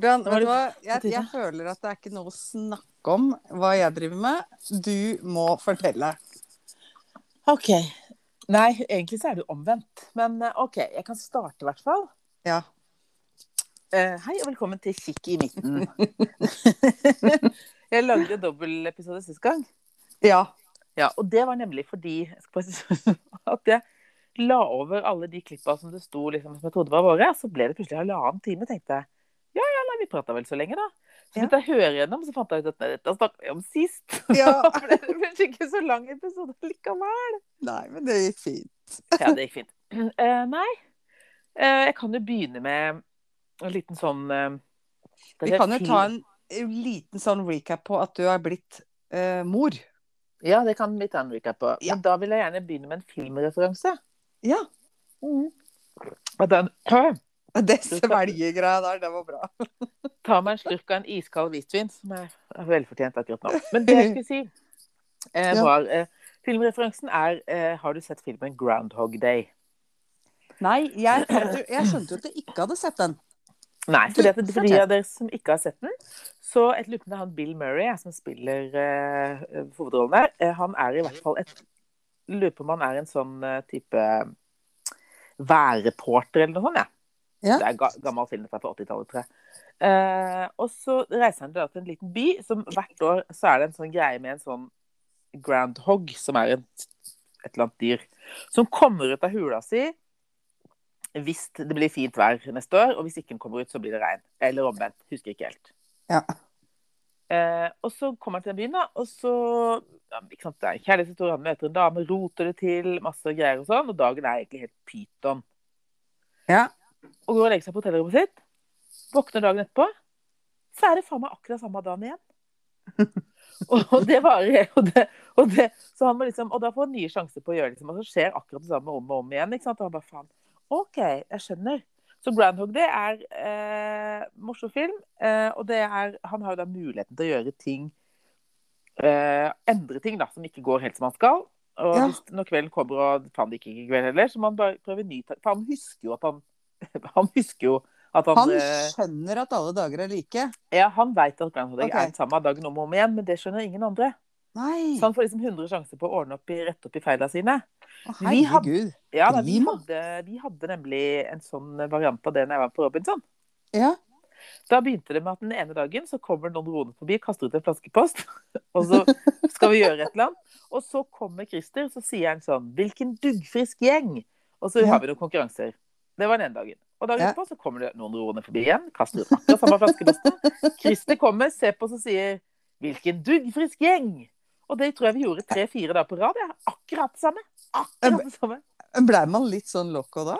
Hvordan, vet du hva? Jeg, jeg føler at det er ikke noe å snakke om hva jeg driver med. Du må fortelle. OK. Nei, egentlig så er det jo omvendt. Men eh, OK, jeg kan starte i hvert fall. Ja. Uh, hei og velkommen til Kikk i midten. jeg lagde dobbeltepisode sist gang. Ja. Ja, og det var nemlig fordi at jeg la over alle de klippa som det sto liksom, som jeg trodde var våre. Så ble det plutselig halvannen time, tenkte jeg. Ja ja, nei, vi prata vel så lenge, da. Så Ja. jeg å høre gjennom, så fant jeg ut at dette snakka vi om sist. Ja. Ble det kanskje ikke så lang episode likevel. Nei, men det gikk fint. Ja, det gikk fint. Uh, nei, uh, jeg kan jo begynne med en liten sånn uh, Vi kan jo ta en liten sånn recap på at du er blitt mor. Ja, det kan vi ta en recap på. Ja. Men da vil jeg gjerne begynne med en filmreferanse. Ja. Og den Det svelgegreia der, det var bra. Ta meg en slurk av en iskald hvitvin, som er velfortjent akkurat nå. Men det jeg skulle si, eh, var eh, Filmreferansen er eh, Har du sett filmen 'Groundhog Day'? Nei, jeg, jeg skjønte jo at du ikke hadde sett den. Nei, for det er for de av dere som ikke har sett den, så et er han Bill Murray som spiller eh, hovedrollen der. Eh, han er i hvert fall et Lurer på om han er en sånn eh, type værreporter eller noe sånt. Ja. Ja. Det er ga gammel film fra 80-tallet, tror jeg. Eh, og så reiser han til en liten by som hvert år så er det en sånn greie med en sånn groundhog, som er en, et eller annet dyr, som kommer ut av hula si hvis det blir fint vær neste år, og hvis ikke den kommer ut, så blir det regn. Eller omvendt. Husker ikke helt. Ja. Eh, og så kommer han til den byen, da, og så ja, ikke sant, Det er en kjærlighetshistorie, han møter en dame, roter det til, masse greier og sånn, og dagen er egentlig helt pyton. Ja. Og går og legger seg på hotellrommet sitt. Våkner dagen etterpå, så er det faen meg akkurat samme dagen igjen. og det varer. Og, det, og, det, så han må liksom, og da får han nye sjanser på å gjøre det. Liksom, og så skjer akkurat det samme om og om igjen. ikke sant? Og han bare faen. OK, jeg skjønner. Så Groundhog Day er eh, morsom film. Eh, og det er, han har jo da muligheten til å gjøre ting eh, Endre ting da, som ikke går helt som han skal. Og Ja. hvis, når kvelden kommer, og faen det gikk ikke i kveld heller, så må han bare prøve ny. For han husker jo at han Han husker jo at han, Han eh, skjønner at alle dager er like. Ja, han veit at Groundhog Day okay. er den samme dagen om og om igjen, men det skjønner ingen andre. Nei, Så han får liksom 100 sjanser på å ordne opp i, rette opp i feila sine. Å, vi hadde. Ja, da, vi, hadde, vi hadde nemlig en sånn variant av det når jeg var på Robinson. Ja. Da begynte det med at den ene dagen så kommer noen roende forbi, kaster ut en flaskepost, og så skal vi gjøre et eller annet. Og så kommer Christer, så sier han sånn 'Hvilken duggfrisk gjeng!' Og så har vi noen konkurranser. Det var den dagen. Og dagen Ja. etterpå så kommer det noen roende forbi igjen, kaster ut akkurat samme flaskeposten. Christer kommer, ser på oss og sier 'Hvilken duggfrisk gjeng!' Og det tror jeg vi gjorde tre-fire dager på rad. Ja. Akkurat samme. Akkurat det samme. Blei man litt sånn loco da?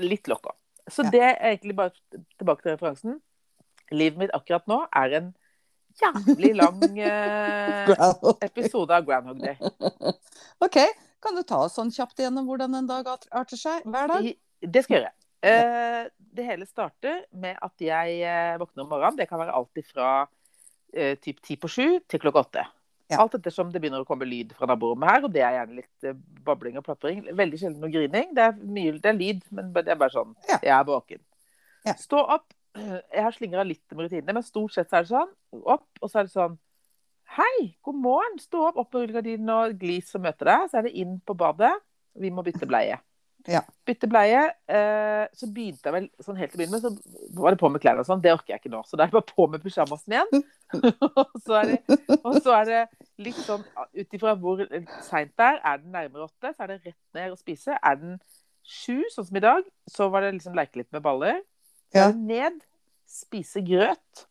Litt lokka. Så Ja. det er egentlig bare tilbake til referansen. Livet mitt akkurat nå er en jævlig lang eh, episode av Groundhog Day. OK, kan du ta oss sånn kjapt igjennom hvordan en dag arter seg hver dag? I- Det skal jeg gjøre. Uh, det hele starter med at jeg eh, våkner om morgenen. Det kan være alt fra uh, typ ti på sju til klokka åtte. Ja. Alt ettersom det begynner å komme lyd fra naborommet her, og det er gjerne litt uh, babling og plapring. Veldig sjelden noe grining. Det er, mye, det er lyd, men det er bare sånn. Ja. Jeg er våken. Ja. Stå opp. Jeg har slingra litt med rutinene, men stort sett så er det sånn. Opp, og så er det sånn Hei, god morgen. Stå opp, opp med rullegardinen og glis og møte deg. Så er det inn på badet. Vi må bytte bleie. Ja. Bytte bleie. Eh, så begynte jeg vel sånn helt til å begynne med, så var det på med klær og sånn. Det orker jeg ikke nå. Så da er det bare på med pysjamasen igjen. og, så er det, og så er det litt sånn ut ifra hvor seint det er. Er den nærmere åtte, så er det rett ned og spise. Er den sju, sånn som i dag, så var det liksom leke litt med baller. Så Ja. er det ned, spise grøt,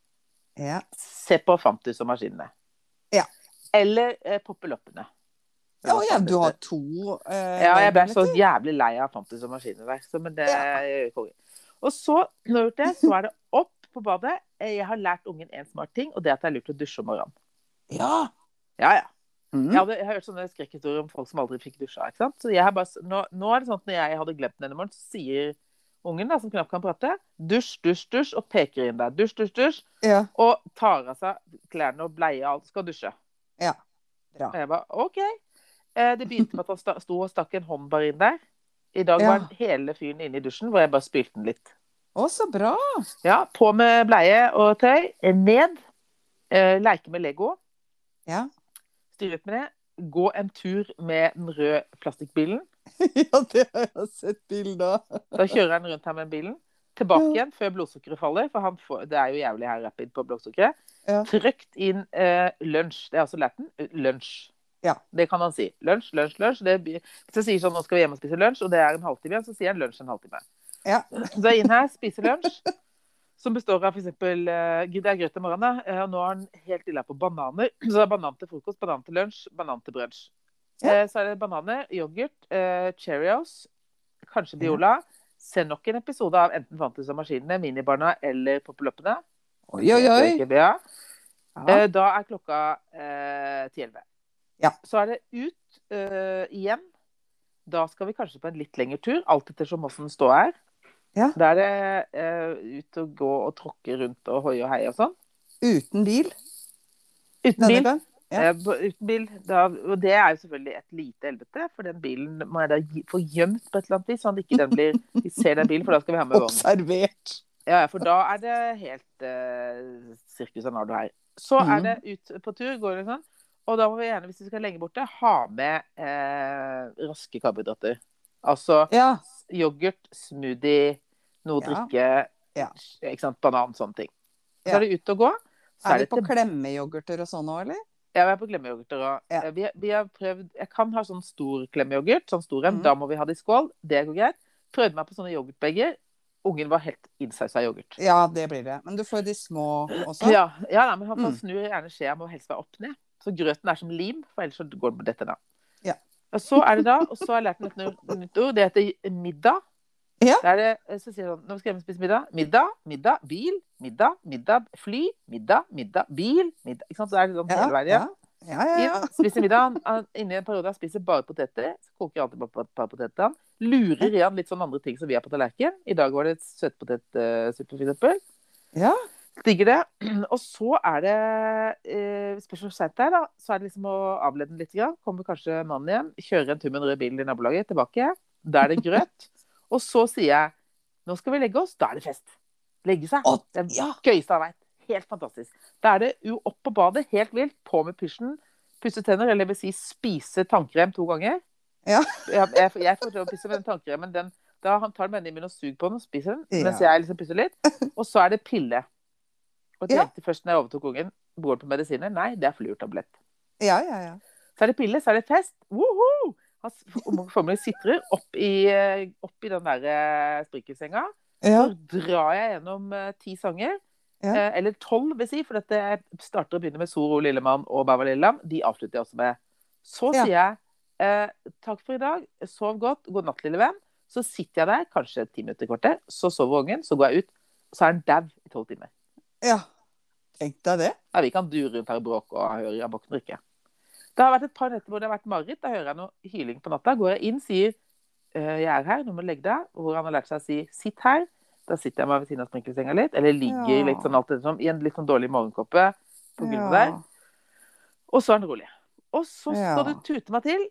Ja. se på Fantus og maskinene. Ja. Eller eh, poppe loppene. Ja, ja, du har to Uh, Ja, jeg ble så jævlig lei av Fantus og. Så, men det konge. Og så, når jeg det, så er det opp på badet. Eh, Jeg har lært ungen en smart ting, og det er at det er lurt å dusje om morgenen. Ja. Ja, ja. Mm. Jeg, hadde, jeg har hørt sånne skrekkhistorier om folk som aldri fikk dusja. ikke sant? Så jeg har bare, nå, nå er det sånn at når jeg hadde glemt den denne morgenen, så sier ungen, da, som knapt kan prate, dusj, dusj, dusj, og peker inn der. Dusj, dusj, dusj. ja. Og tar av seg klærne og bleie og alt. Skal dusje. Ja. Bra. Og jeg bare OK. Eh, det begynte med at han sto og stakk en hånd bare inn der. I dag var ja. hele fyren inne i dusjen, hvor jeg bare spylte den litt. Å, så bra. Ja, På med bleie og tøy. eh, Ned. Eh, leke med Lego. Ja. Styre ut med det. Gå en tur med den røde plastikkbilen. ja, det har jeg sett bilde av. Da kjører han rundt her med bilen. Tilbake igjen før blodsukkeret faller, for han får, det er jo jævlig her rapid på blodsukkeret. Ja. Trykt inn eh, lunsj. Det er altså latin. Lunsj. Ja. Det kan han si. Lunsj, lunsj, lunsj. Det, hvis jeg sier sånn nå skal vi hjem og spise lunsj, og det er en halvtime igjen, så sier han lunsj en halvtime. Ja. Så er inn her, spiser lunsj, som består av f.eks. Uh, det er grøt om morgenen, eh, og nå er han helt ille på bananer. Så det er banan til frokost, banan til lunsj, banan til brunsj. Ja. Eh, så er det bananer, yoghurt, eh, Cheerios, kanskje Biola. Se nok en episode av enten Fantes og Maskinene, Minibarna eller Poppeloppene. Oi, oi, oi. Ja. Eh, Da er klokka eh, 10-11. Ja. Så er det ut uh, igjen. Da skal vi kanskje på en litt lengre tur, alt ettersom åssen ståa er. Ja. Da er det uh, ut og gå og tråkke rundt og hoie og heie og sånn. Uten bil Uten bil. Ja. Uh, uten bil. Da, og det er jo selvfølgelig et lite helvete, for den bilen må jeg da få gjemt på et eller annet vis, sånn at ikke den blir Vi ser den bilen, for da skal vi ha med vogn. Observert. Ja, for da er det helt uh, sirkus av nardo her. Så er Mhm. det ut på tur, går det sånn. Og da må vi gjerne, hvis vi skal lenge borte, ha med eh, raske karbohydrater. Altså Ja. yoghurt, smoothie, noe å drikke, Ja. ikke sant, banan, sånne ting. Så er det ut og gå. Så Er vi på til klemmeyoghurter og sånn òg, eller? Ja, vi er på klemmeyoghurter òg. Ja. eh, vi, vi har prøvd Jeg kan ha sånn stor klemmeyoghurt, sånn stor en. Mm. Da må vi ha det i skål. Det går greit. Prøvde meg på sånne yoghurtbeger. Ungen var helt innsausa yoghurt. Ja, det blir det. Men du får de små også? Ja, ja nei, men han får Mm. snur gjerne skjea må helst være opp ned. Så grøten er som lim, for ellers så går det på dette da. Ja. Og så er det da, og så har jeg lært meg et nytt- ord. Det heter middag. Ja. Der er det, så sier sånn, Nå skal jeg spise middag. Middag, middag, bil, middag, middag, fly, middag, middag, bil, middag. Ikke sant? Så er det sånn Ja, hele veien ja. Ja, ja, ja. Spiser middag. Inni en periode han spiser bare poteter. Så koker jeg alltid bare et bare poteter. Han lurer i han litt sånn andre ting som vi har på tallerken. I dag var det søtpotetsuppe, for eksempel. Ja. Digger det. Og så er det eh, special hvor der, er, da. Så er det liksom å avlede den litt. Grann. Kommer kanskje mannen hjem, kjører en tur med den røde bilen i nabolaget, tilbake. Da er det grøt. Og så sier jeg nå skal vi legge oss. Da er det fest. Legge seg. Å, Det er ja. gøyeste jeg veit. Helt fantastisk. Da er det jo opp på badet, helt vilt. På med pysjen. Pusse tenner, eller jeg vil si spise tannkrem to ganger. Ja. Jeg, jeg, jeg får til å pusse med den tannkremen. Den, da han tar den med inn i munnen og suger på den og spiser den. Ja. Mens jeg liksom pusser litt. Og så er det pille. Og Ja. tenkte først når jeg overtok ungen, går det på medisiner? Nei, det er fluortablett. Ja, ja, ja. Så er det pille, så er det fest. Woho! Han formelig sitrer opp i, eh, opp i den der sprikkelsenga. ja. Så drar jeg gjennom eh, ti sanger. Ja. Eh, eller tolv, vil jeg si. For dette starter og begynner med Soro Lillemann og Bava Lilleland. De avslutter jeg også med. Så Ja. sier jeg eh, takk for i dag, sov godt, god natt, lille venn. Så sitter jeg der, kanskje ti minutter kvarter, så sover ungen, så går jeg ut, og så er han dau i tolv timer. ja. Tenk deg det. Ja, vi kan dure rundt her og bråke, og høre jeg våkner ikke. Det har vært et par netter hvor det har vært mareritt. Da hører jeg noe hyling på natta. Går jeg inn, sier «Eh, jeg er her, nå må du legge deg. Hvor han har lært seg å si sitt her. Da sitter jeg meg ved siden av sprinkelsenga litt, eller ligger Ja. litt sånn alt ettersom, i en litt sånn dårlig morgenkåpe på gulvet Ja. der. Og så er han rolig. Og så Ja. skal det tute meg til.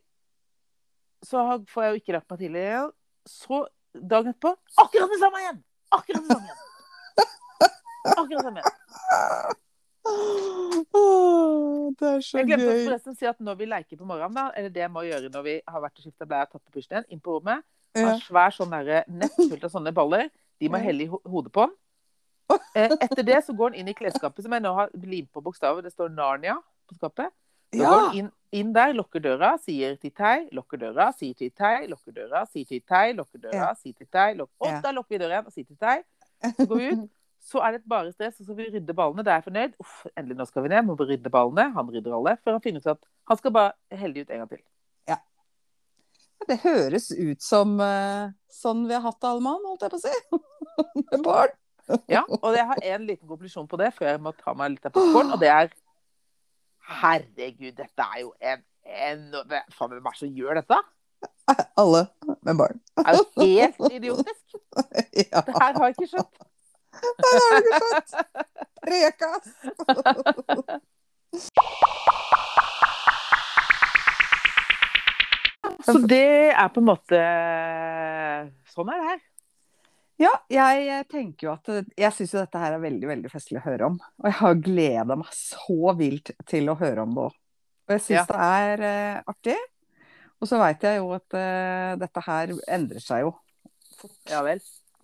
Så får jeg jo ikke lagt meg tidlig igjen. Så dagen etterpå akkurat det samme igjen! Akkurat det samme igjen. Akkurat det samme igjen. Det er så gøy. Jeg glemte å gøy. forresten si at når vi leker på morgenen, da, eller det jeg må gjøre når vi har vært og skifta bleie og tatt på pysjen inn på rommet, Ja. har svær sånn derre nett fullt av sånne baller. De må helle i ho hodet på den. Eh, etter det så går den inn i klesskapet, som jeg nå har limt på bokstaver. Det står Narnia på skapet. Så Ja. går den inn, inn der, lukker døra, sier tittei, lukker døra, sier tittei, lukker døra, sier tittei, lukker døra, sier tittei, lukker Og Ja. da lukker vi døra igjen og sier tittei. Så går vi ut. Så er det et bare stress, og så skal vi rydde ballene. Da er jeg fornøyd. Uff, endelig, nå skal vi ned. Må vi rydde ballene. Han rydder alle. Før han finner ut at han skal bare helle ut en gang til. Ja. Det høres ut som uh, sånn vi har hatt det, alle mann, holdt jeg på å si. Med barn. Ja, og jeg har en liten konklusjon på det før jeg må ta meg litt av popkorn, og det er Herregud, dette er jo en, en Faen, hvem er det som gjør dette? Alle med barn. Det er jo helt idiotisk. Ja, Det her har jeg ikke skjønt. Det har du ikke skjønt. Rekas! Så det er på en måte Sånn er det her. Ja, jeg tenker jo at Jeg syns jo dette her er veldig veldig festlig å høre om. Og jeg har gleda meg så vilt til å høre om det òg. Og jeg syns Ja. det er uh, artig. Og så veit jeg jo at uh, dette her endrer seg jo. Ja vel.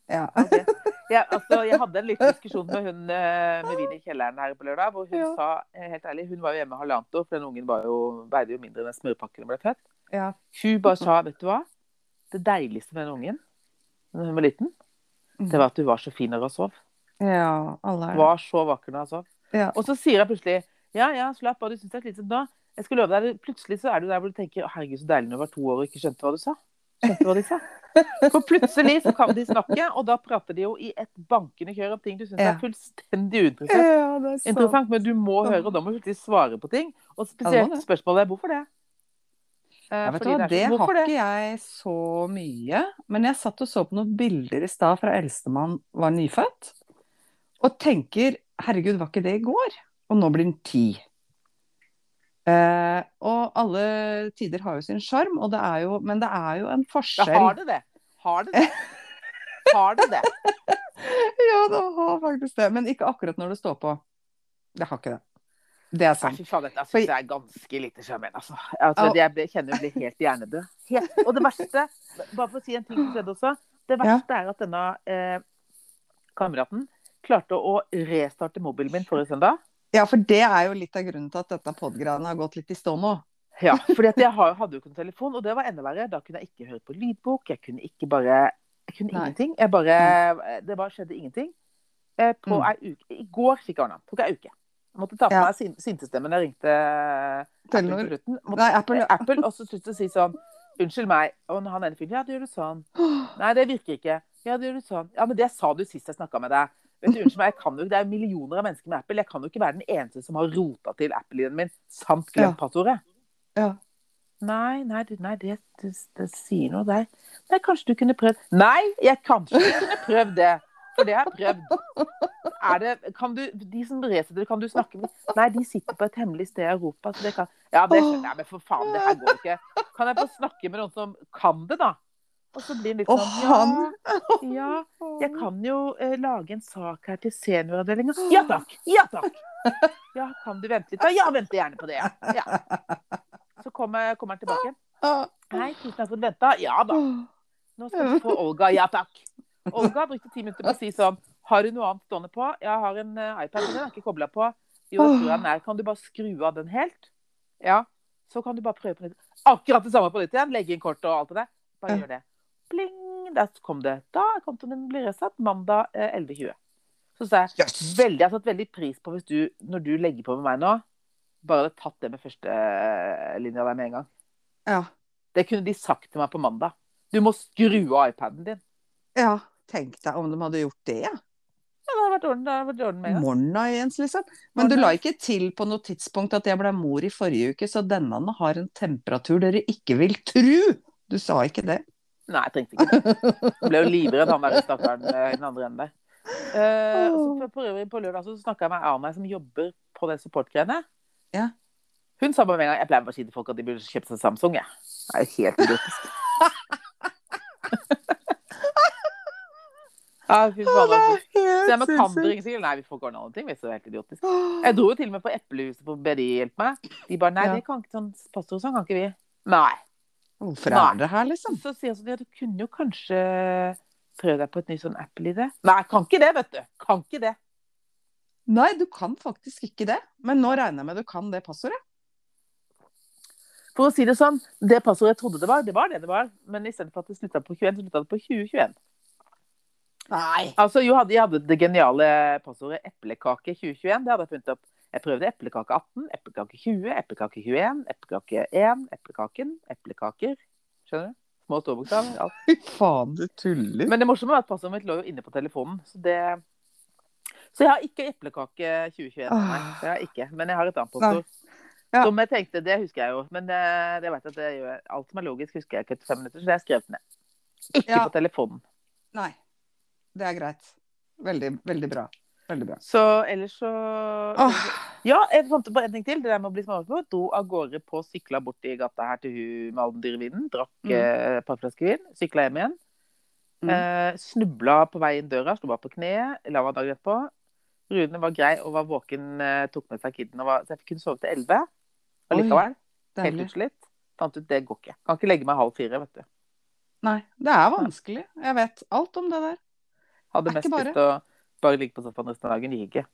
Ja. Okay. Ja, altså, jeg hadde en liten diskusjon med hun eh, med vin i kjelleren her på lørdag, hvor hun Ja. sa eh, helt ærlig, hun var jo hjemme halvannet år, for den ungen var jo, veide jo mindre enn smørpakken ble født. ja. Hun bare sa, vet du hva, det deiligste med den ungen, da hun var liten, det var at hun var så fin når hun sov. ja alle er det. Var så vakker når hun sov. Ja. Og så sier jeg plutselig, ja, ja, slapp av, du synes det er slitsomt nå. Jeg skal love deg, plutselig så er du der hvor du tenker, herregud, så deilig når du var to år og ikke skjønte hva du sa. Skjønte hva de sa. For plutselig så kan de snakke, og da prater de jo i et bankende kjør om ting du synes Ja. er fullstendig uinteressant. Ja, det er. Interessant, men du må høre, og da må du plutselig svare på ting. Og spesielt spørsmålet er hvorfor det? Eh, Ja, vet du hva, det har ikke jeg så mye. Men jeg satt og så på noen bilder i stad fra eldstemann var nyfødt. Og tenker herregud, var ikke det i går? Og nå blir den ti. Eh, og alle tider har jo sin sjarm, men det er jo en Ja, forskjell. har det det? Har det det? Har det det? Ja, det har faktisk det. Men ikke akkurat når det står på. Det har ikke det. Det er sant. fy faen, dette syns jeg er ganske lite sjarmerende, altså. altså jeg kjenner jeg blir helt hjernedød. Helt. Og det verste, bare for å si en ting som skjedde også, det verste er at denne eh, kameraten klarte å restarte mobilen min forrige søndag. Ja, for det er jo litt av grunnen til at dette podgreiene har gått litt i stå nå. Ja, for jeg hadde jo ikke noen telefon, og det var enda verre. Da kunne jeg ikke høre på lydbok, jeg kunne ikke bare Jeg kunne Nei. ingenting. Jeg bare Det bare skjedde ingenting. Eh, på Mm. ei uke. I går fikk jeg ordna. Tok ei uke. Jeg måtte ta på Ja. meg sin, sintestemmen jeg ringte Apple Telenor. på. Måtte, Nei, Apple, ja. Apple, og så sluttet å si sånn Unnskyld meg. Og han ene fyren Ja, det gjør du sånn. Nei, det virker ikke. Ja, det gjør du sånn. Ja, men det sa du sist jeg snakka med deg. Vet du, unnskyld meg, jeg kan jo, Det er millioner av mennesker med Apple. Jeg kan jo ikke være den eneste som har rota til Apple-lyden min samt glemt Ja. passordet. Ja. Nei, nei, nei det, det, det sier noe der. Nei, kanskje du kunne prøvd Nei, jeg kanskje kunne prøvd det. For det har jeg prøvd. Er det, kan du, de som resetter, kan du snakke med Nei, de sitter på et hemmelig sted i Europa. Så det kan Ja, det jeg, men for faen, det her går ikke. Kan jeg få snakke med noen som kan det, da? Og så blir han litt Og sånn Ja, ja jeg kan jo eh, lage en sak her til senioravdelinga. Ja takk! Ja takk! Ja, kan du vente litt? Ja, Ja, venter gjerne på det. Ja. ja. Så kommer, kommer han tilbake. Nei, tusen takk for at du venta. Ja da. Nå skal vi få Olga. Ja takk. Olga brukte ti minutter på å si sånn Har du noe annet stående på? Jeg har en uh, iPad, men den er ikke kobla på. Jo, det tror jeg den er. Kan du bare skru av den helt? Ja. Så kan du bare prøve på nytt. Akkurat det samme på nytt igjen. Legge inn kort og alt det der. Bare gjør det. Pling! Der kom det. Da er kontoen din blir resatt mandag eh, 11.20. Så sa jeg Yes. veldig, jeg har satt veldig pris på hvis du, når du legger på med meg nå, bare hadde tatt det med førstelinja der med en gang. Ja. Det kunne de sagt til meg på mandag. Du må skru av iPaden din. ja. Tenk deg om de hadde gjort det. Ja. Ja, det hadde vært orden, det hadde vært orden med en. Morna, Jens, liksom. Men du la ikke til på noe tidspunkt at jeg ble mor i forrige uke, så denne har en temperatur dere ikke vil tru! Du sa ikke det. Nei, jeg trengte ikke det. Jeg ble jo livredd, han der stakkaren eh, i den andre enden der. Uh, så på, øvrig på lørdag så snakka jeg med Arne som jobber på det support-greiene. Ja. Hun sa bare med en gang Jeg pleier bare å si til folk at de burde kjøpe seg Samsung. Jeg. Det er helt idiotisk. ja, fy faen, Det Så jeg, men kan dere ikke Nei, vi får ikke ordne noen ting. hvis Det er helt idiotisk. Jeg dro jo til og med på Eplehuset på BDI hjelpe meg. De bare Nei, Ja. det kan ikke sånn pastor sånn kan ikke vi. Nei. Hvorfor Nei. er det her, liksom? Så sier han sånn Ja, du kunne jo kanskje prøve deg på et nytt sånn Apple-idé. Nei, kan ikke det, vet du. Kan ikke det. Nei, du kan faktisk ikke det. Men nå regner jeg med du kan det passordet. For å si det sånn, det passordet jeg trodde det var, det var det det var. Men istedenfor at det slutta på 21, så slutta det på 2021. Nei. Altså, jo, hadde, jeg hadde det geniale passordet eplekake 2021. Det hadde jeg funnet opp. Jeg prøvde eplekake 18, eplekake 20, eplekake 21, eplekake 1, eplekaken, eplekaker. Skjønner du? Små storbokstaver. Alt. Fy faen, du tuller. Men det morsomme var at passordet mitt lå jo inne på telefonen. Så det Så jeg har ikke eplekake 2021. Nei, det har jeg ikke. Men jeg har et annet passord. Ja. Som jeg tenkte, det husker jeg jo. Men eh, det vet jeg at det gjør, alt som er logisk, husker jeg ikke etter fem minutter. Så det jeg skrevet ned. Ikke Ja. på telefonen. Nei. Det er greit. Veldig, veldig bra. Veldig bra. Så ellers så Åh, Ja, jeg fant på en ting til. Det der med å bli småbarnsmor. Dro av gårde på sykla bort i gata her til hun med all den dyre vinen. Drakk Mm. eh, et par flasker vin. Sykla hjem igjen. Mm. Eh, snubla på vei inn døra. slo bare på kne. La meg dagen etterpå. Rune var grei og var våken, eh, tok med seg kiden. Og var, så jeg kunne sove til elleve. Allikevel. Helt utslitt. Fant ut det går ikke. Kan ikke legge meg halv fire, vet du. Nei, det er vanskelig. Jeg vet alt om det der. Hadde Det er mest ikke bare- lyst til å bare ligge på sofaen resten av dagen. Gikk ikke.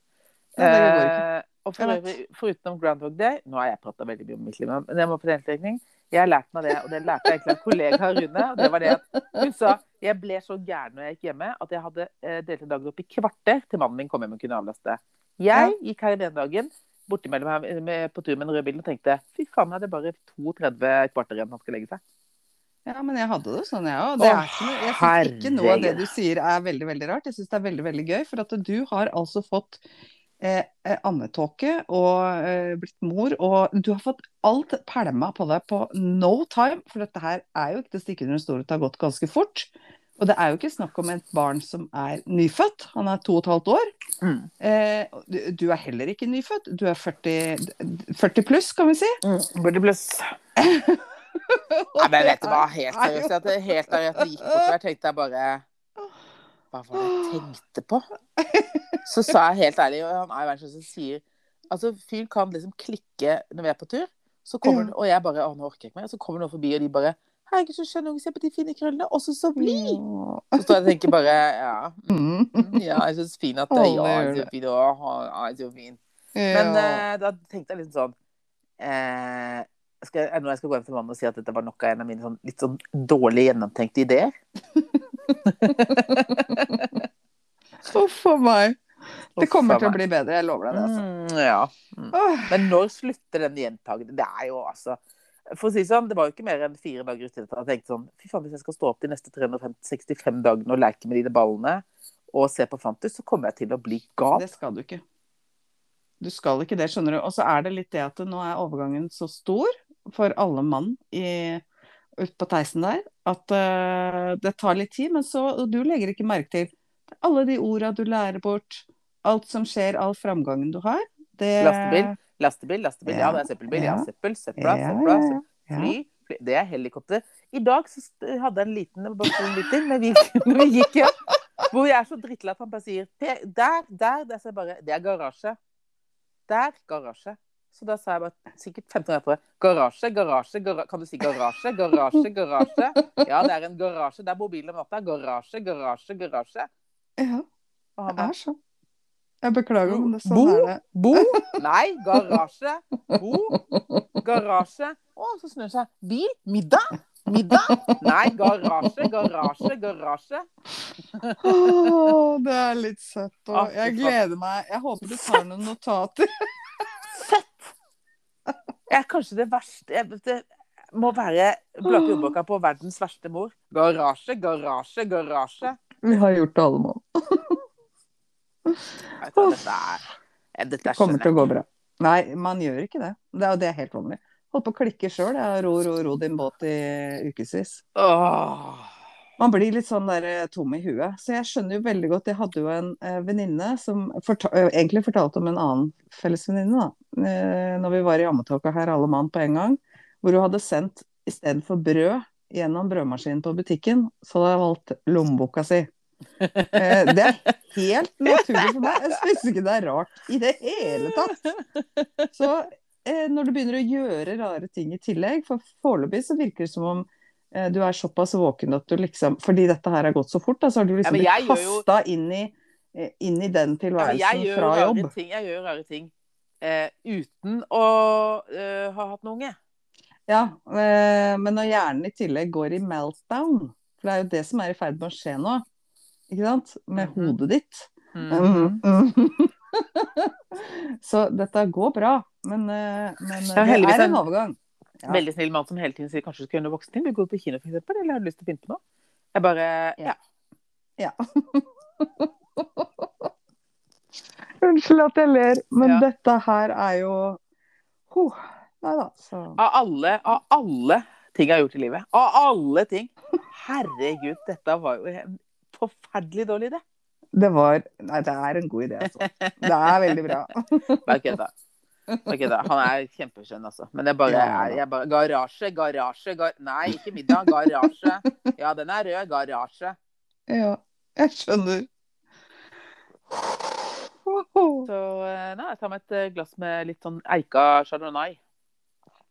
Nei, det går ikke. Eh, og for øvrig, foruten Groundhog Day Nå har jeg prata veldig mye om mitt liv, men jeg må på deltrekning. Jeg har lært meg det, og det lærte jeg egentlig av kollega Rune. og det var det at Hun sa jeg ble så gæren når jeg gikk hjemme at jeg hadde eh, en dagen opp i kvarter til mannen min kom hjem og kunne avlaste. Jeg gikk her den dagen bortimellom her på tur med en rød bil og tenkte fy faen, er det bare 32 kvarter igjen han skal legge seg. Ja, men jeg hadde det sånn, jeg òg. Jeg syns ikke noe av det du sier er veldig, veldig rart. Jeg syns det er veldig, veldig gøy. For at du har altså fått eh, eh, ammetåke og eh, blitt mor, og du har fått alt pælma på deg på no time. For dette her er jo ikke til å stikke under en stol, det har gått ganske fort. Og det er jo ikke snakk om et barn som er nyfødt. Han er to og et halvt år. Mm. Eh, du, er heller ikke nyfødt. Du er 40, 40 pluss, kan vi si. Burde pluss. Nei, men vet du hva, helt seriøst. At det helt seriøst, det gikk bortover, tenkte jeg bare Hva var det jeg tenkte på? Så sa jeg helt ærlig, og han er jo verdens som sier Altså, fyren kan liksom klikke når vi er på tur, så kommer og jeg bare Å, nå orker jeg ikke mer. Så kommer noen forbi, og de bare Herregud, så skjønn unge, se på de fine krøllene. Også så blid! Så står jeg og tenker bare Ja, Mm. ja jeg syns så fin at det Ja, så fin, å, så fin. Men eh, da tenkte jeg liksom sånn eh, skal jeg, Når jeg skal gå hjem til mannen og si at dette var nok av en av mine sånn, litt sånn dårlig gjennomtenkte ideer Huff a meg. Det kommer til å bli bedre, jeg lover deg det. Altså. Mm, ja. Mm. Men når slutter den gjentagende? Det er jo altså For å si sånn, det var jo ikke mer enn fire dager uti dette. Jeg tenkte sånn Fy faen, hvis jeg skal stå opp de neste 365 dagene og leke med de ballene og se på Fantus, så kommer jeg til å bli gal. det skal du ikke. Du skal ikke det, skjønner du. Og så er det litt det at nå er overgangen så stor for alle mann i, ut på Theisen der, at uh, det tar litt tid. Men så du legger ikke merke til alle de orda du lærer bort, alt som skjer, all framgangen du har. Det, Lastebil, lastebil, lastebil. Ja, Ja, det er søppelbil. Ja, ja. søppel, søpla, Ja, søpla, ja. Fly, fly. Det er helikopter. I dag så hadde jeg en liten minutter når vi, når vi gikk hjem, hvor jeg er så drittlei at han bare sier Der, der, der. Så jeg bare Det er garasje. Der, garasje. Så da sa jeg bare sikkert 15 ganger etterpå Garasje, garasje, garasje. Kan du si garasje? Garasje, garasje. Ja, det er en garasje. Det er mobilen om natta. Garasje, garasje, garasje. Ja, det er sånn. Jeg beklager, men det er sånn det. Bo? Nei, garasje. Bo? Garasje. Å, så snur det seg. Bil? Middag? Middag? Nei, garasje, garasje, garasje. Å, det er litt søtt. Og Ah, jeg gleder meg. Jeg håper du tar noen notater. Jeg er kanskje det verste jeg, Det må være Blake Jordboka på verdens verste mor. Garasje, garasje, garasje. Vi har gjort det alle mann. Dette er Dette er kommer til å gå bra. Nei, man gjør ikke det. Det er, det er helt vanlig. Holdt på å klikke sjøl. Jeg ro, ro, ro din båt i ukevis. Man blir litt sånn der eh, tom i huet. Så jeg skjønner jo veldig godt Jeg hadde jo en eh, venninne som forta eh, egentlig fortalte om en annen fellesvenninne, da. Eh, når vi var i ammetåka her, alle mann på en gang. Hvor hun hadde sendt istedenfor brød gjennom brødmaskinen på butikken, så hadde hun valgt lommeboka si. Eh, det er helt naturlig for meg. Jeg syns ikke det er rart i det hele tatt. Så eh, når du begynner å gjøre rare ting i tillegg, for foreløpig så virker det som om du er såpass våken at du liksom Fordi dette her har gått så fort, da, så har du liksom ja, blitt kasta jo- inn, i, eh, inn i den tilværelsen ja, fra jobb. ting, jeg gjør rare ting uh, uten å uh, ha hatt noen unge. Ja, uh, men når hjernen i tillegg går i meltdown, for det er jo det som er i ferd med å skje nå, ikke sant? Med Mhm. hodet ditt. mm -hmm. Så dette går bra, men, eh, men eh, det er- en overgang. Ja. Veldig snill mann som hele tiden sier kanskje du skal gjøre noe voksenting. Vil du gå på kino, eksempel? Eller har du lyst til å pynte noe? Jeg bare Ja. Ja. Unnskyld at jeg ler, men Ja. dette her er jo Huh. Nei da, så Av alle, av alle ting jeg har gjort i livet. Av alle ting! Herregud, dette var jo en forferdelig dårlig idé. Det var Nei, det er en god idé, altså. Det er veldig bra. Bare kødda. Bare da. Han er kjempeskjønn, altså. Men jeg bare, jeg bare Garasje, garasje, gar... Nei, ikke middag. Garasje. Ja, den er rød. Garasje. Ja, jeg skjønner. Så eh, nei, jeg tar meg et eh, glass med litt sånn eika chardonnay.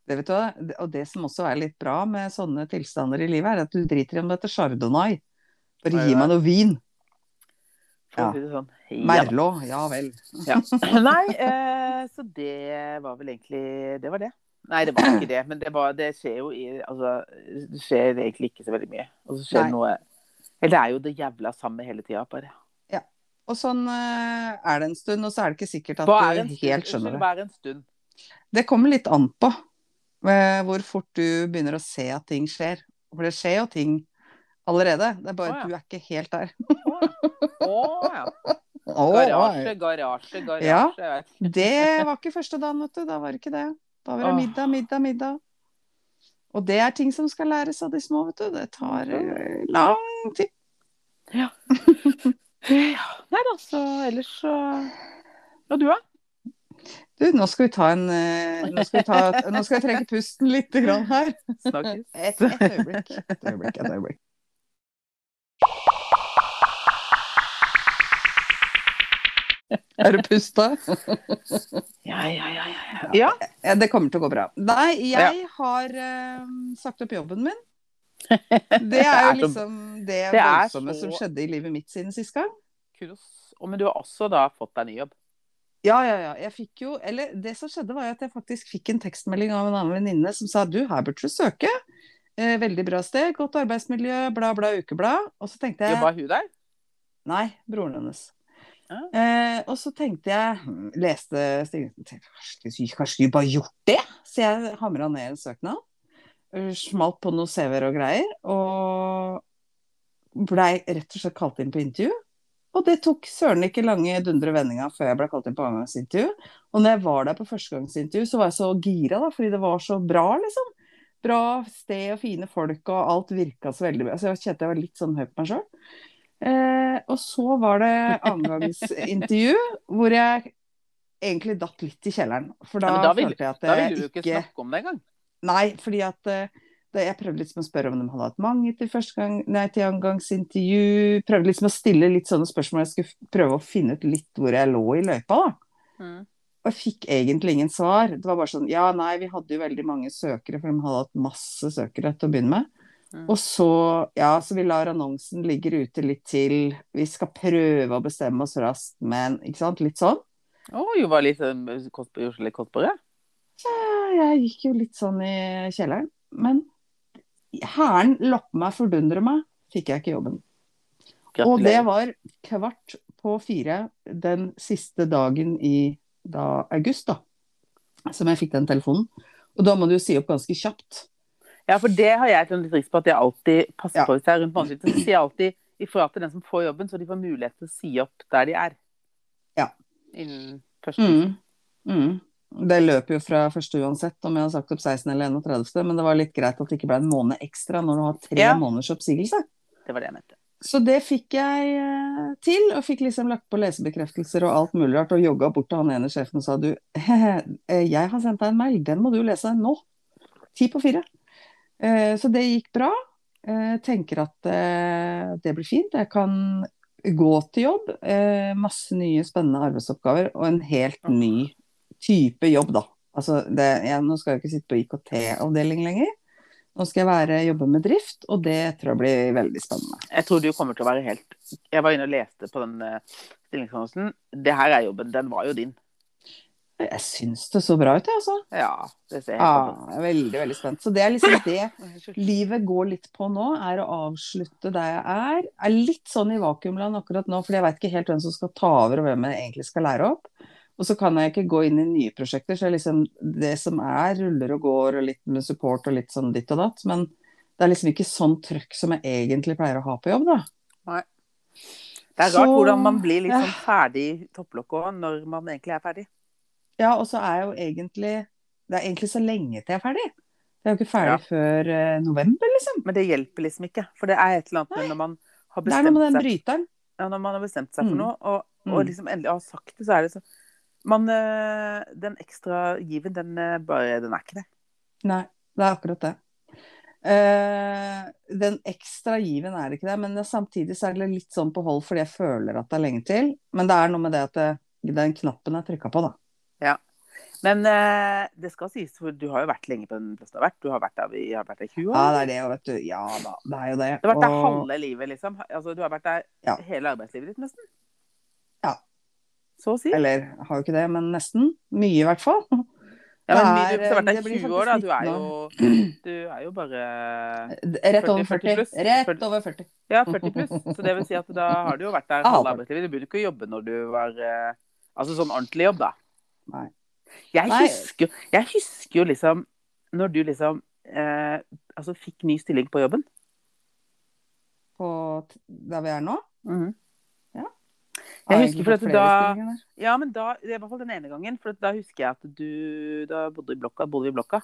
Det vet du, og det som også er litt bra med sånne tilstander i livet, er at du driter i om det heter chardonnay. Bare gi meg noe vin. Ja. si sånn. Ja, da. Ja vel. Ja. Nei, eh, så det var vel egentlig Det var det. Nei, det var ikke det. Men det, var, det skjer jo i Altså, det skjer egentlig ikke så veldig mye. Og så skjer Nei. noe Eller det er jo det jævla samme hele tida, bare. Og sånn eh, er det en stund, og så er det ikke sikkert at du helt skjønner det. hva er en stund? Det kommer litt an på eh, hvor fort du begynner å se at ting skjer. For det skjer jo ting allerede. Det er bare Å, ja. du er ikke helt der. Å ja. Ja. Garasje, garasje, garasje. Ja. Det var ikke første dagen, vet du. Da var det ikke det. Da var det middag, middag, middag. Og det er ting som skal læres av de små, vet du. Det tar eh, lang tid. Ja. Nei da, så ellers så Og du, da? Du, nå skal vi ta en eh, Nå skal, vi ta, nå skal jeg trekke pusten litt grann her. Snakkes. Et, et øyeblikk. Et øyeblikk, et øyeblikk. Er du pusta? Ja, ja, ja. ja. ja. Ja, det kommer til å gå bra. Nei, jeg har uh, sagt opp jobben min. Det er jo liksom det det voldsomme så- som skjedde i livet mitt siden sist gang. Og, men du har også da fått deg ny jobb? Ja, ja, ja. Jeg fikk jo Eller det som skjedde, var at jeg faktisk fikk en tekstmelding av en annen venninne som sa du, her burde du søke. Eh, veldig bra sted, godt arbeidsmiljø, bla, bla, ukeblad. Og så tenkte jeg Jobba hun der? Nei, broren hennes. Eh, og så tenkte jeg hm, Leste stillingen Kanskje de bare gjort det? Så jeg hamra ned en søknad. eh, Smalt på noen CV-er og greier. Og blei rett og slett kalt inn på intervju. Og det tok søren ikke lange dundre vendinga før jeg ble kalt inn på andregangsintervju. Og når jeg var der på førstegangsintervju, så var jeg så gira, da, fordi det var så bra, liksom. Bra sted og fine folk, og alt virka så veldig bra. Så jeg kjente jeg var litt sånn høy på meg sjøl. Eh, og så var det annengangsintervju, hvor jeg egentlig datt litt i kjelleren. For da, Ja, da vil- følte jeg at Da ville du ikke snakke om det engang. Nei, fordi at eh, det, jeg prøvde liksom å spørre om de hadde hatt mange til første gang, nei, til andregangsintervju. Prøvde liksom å stille litt sånne spørsmål. Jeg skulle prøve å finne ut litt hvor jeg lå i løypa, da. Mm. Og jeg fikk egentlig ingen svar. Det var bare sånn Ja, nei, vi hadde jo veldig mange søkere, for de hadde hatt masse søkere til å begynne med. Mm. Og så, ja, så vi lar annonsen ligge ute litt til. Vi skal prøve å bestemme oss raskt, men ikke sant, litt sånn. Å, jo var litt på det. Ja, jeg gikk jo litt sånn i kjelleren. Men hæren loppe meg, fordundre meg, fikk jeg ikke jobben. Og det var kvart på fire den siste dagen i da, august, da. Som jeg fikk den telefonen. Og da må du jo si opp ganske kjapt. Ja, for det har jeg et litt riks på at jeg alltid passer Ja. på hvis jeg er rundt månedsskiftet. Så sier jeg alltid ifra til den som får jobben, så de får mulighet til å si opp der de er. Ja. Innen første Mm. Mm. Det løper jo fra første uansett, om jeg har sagt opp 16 eller 31., men det var litt greit at det ikke ble en måned ekstra når du har tre Ja. måneders oppsigelse. Det var det jeg mente. Så det fikk jeg eh, til, og fikk liksom lagt på lesebekreftelser og alt mulig rart, og jogga bort til han ene sjefen og sa du, eh, jeg har sendt deg en mail, den må du lese nå. Ti på fire. Eh, Så det gikk bra. Jeg Tenker at eh, det blir fint. Jeg kan gå til jobb. eh, Masse nye spennende arbeidsoppgaver og en helt ny type jobb, da. Altså, det, jeg, nå skal jeg ikke sitte på IKT-avdeling lenger. Nå skal jeg være, jobbe med drift, og det tror jeg blir veldig spennende. Jeg tror du kommer til å være helt Jeg var inne og leste på den stillingsannonsen. Det her er jobben. Den var jo din. Jeg syns det så bra ut, jeg, altså. Ja, det ser helt Ja, jeg er veldig, veldig spent. Så det er liksom det livet går litt på nå, er å avslutte der jeg er. Jeg er litt sånn i vakuumland akkurat nå, fordi jeg veit ikke helt hvem som skal ta over, og hvem jeg egentlig skal lære opp. Og så kan jeg ikke gå inn i nye prosjekter, så liksom det som er, ruller og går, og litt med support og litt sånn ditt og datt. Men det er liksom ikke sånn trøkk som jeg egentlig pleier å ha på jobb, da. Nei. Det er rart Så- hvordan man blir liksom ja. sånn ferdig i topplokket òg, når man egentlig er ferdig. Ja, og så er jeg jo egentlig Det er egentlig så lenge til jeg er ferdig. Jeg er jo ikke ferdig Ja. før uh, november, liksom. Men det hjelper liksom ikke. For det er et eller annet med når man har Det er noe med bestemt den seg bryteren. ja, når man har bestemt seg for Mm. noe, og, og Mm. liksom endelig har sagt det, så er det så man, eh, Den ekstra given, den eh, bare Den er ikke det. Nei, det er akkurat det. Uh, den ekstra given er det ikke det, men det, samtidig så er det litt sånn på hold fordi jeg føler at det er lenge til. Men det er noe med det at det, den knappen er trykka på, da. Men eh, det skal sies, for du har jo vært lenge på den plassen du har vært. Du har vært der i, har vært der i 20 år. Ja, det er det, vet du. Ja da, det er jo det. Du har vært der Og- halve livet, liksom. Altså, du har vært der Ja. hele arbeidslivet ditt, nesten. Ja. Så å si. Eller har jo ikke det, men nesten. Mye, i hvert fall. Ja, men er, du har vært der i 20 år, da. Du er jo, du er jo bare Rett over 40 40. pluss. Rett over 40. Ja, 40 pluss. Så det vil si at da har du jo vært der halve arbeidslivet. Du burde ikke jobbe når du var eh, Altså sånn ordentlig jobb, da. Nei. Jeg husker, jeg husker jo liksom når du liksom eh, altså fikk ny stilling på jobben. På der vi er nå. Jeg Har husker for at da- Ja, men da, det i hvert fall den ene gangen. For da husker jeg at du da bodde i blokka. Bodde i blokka.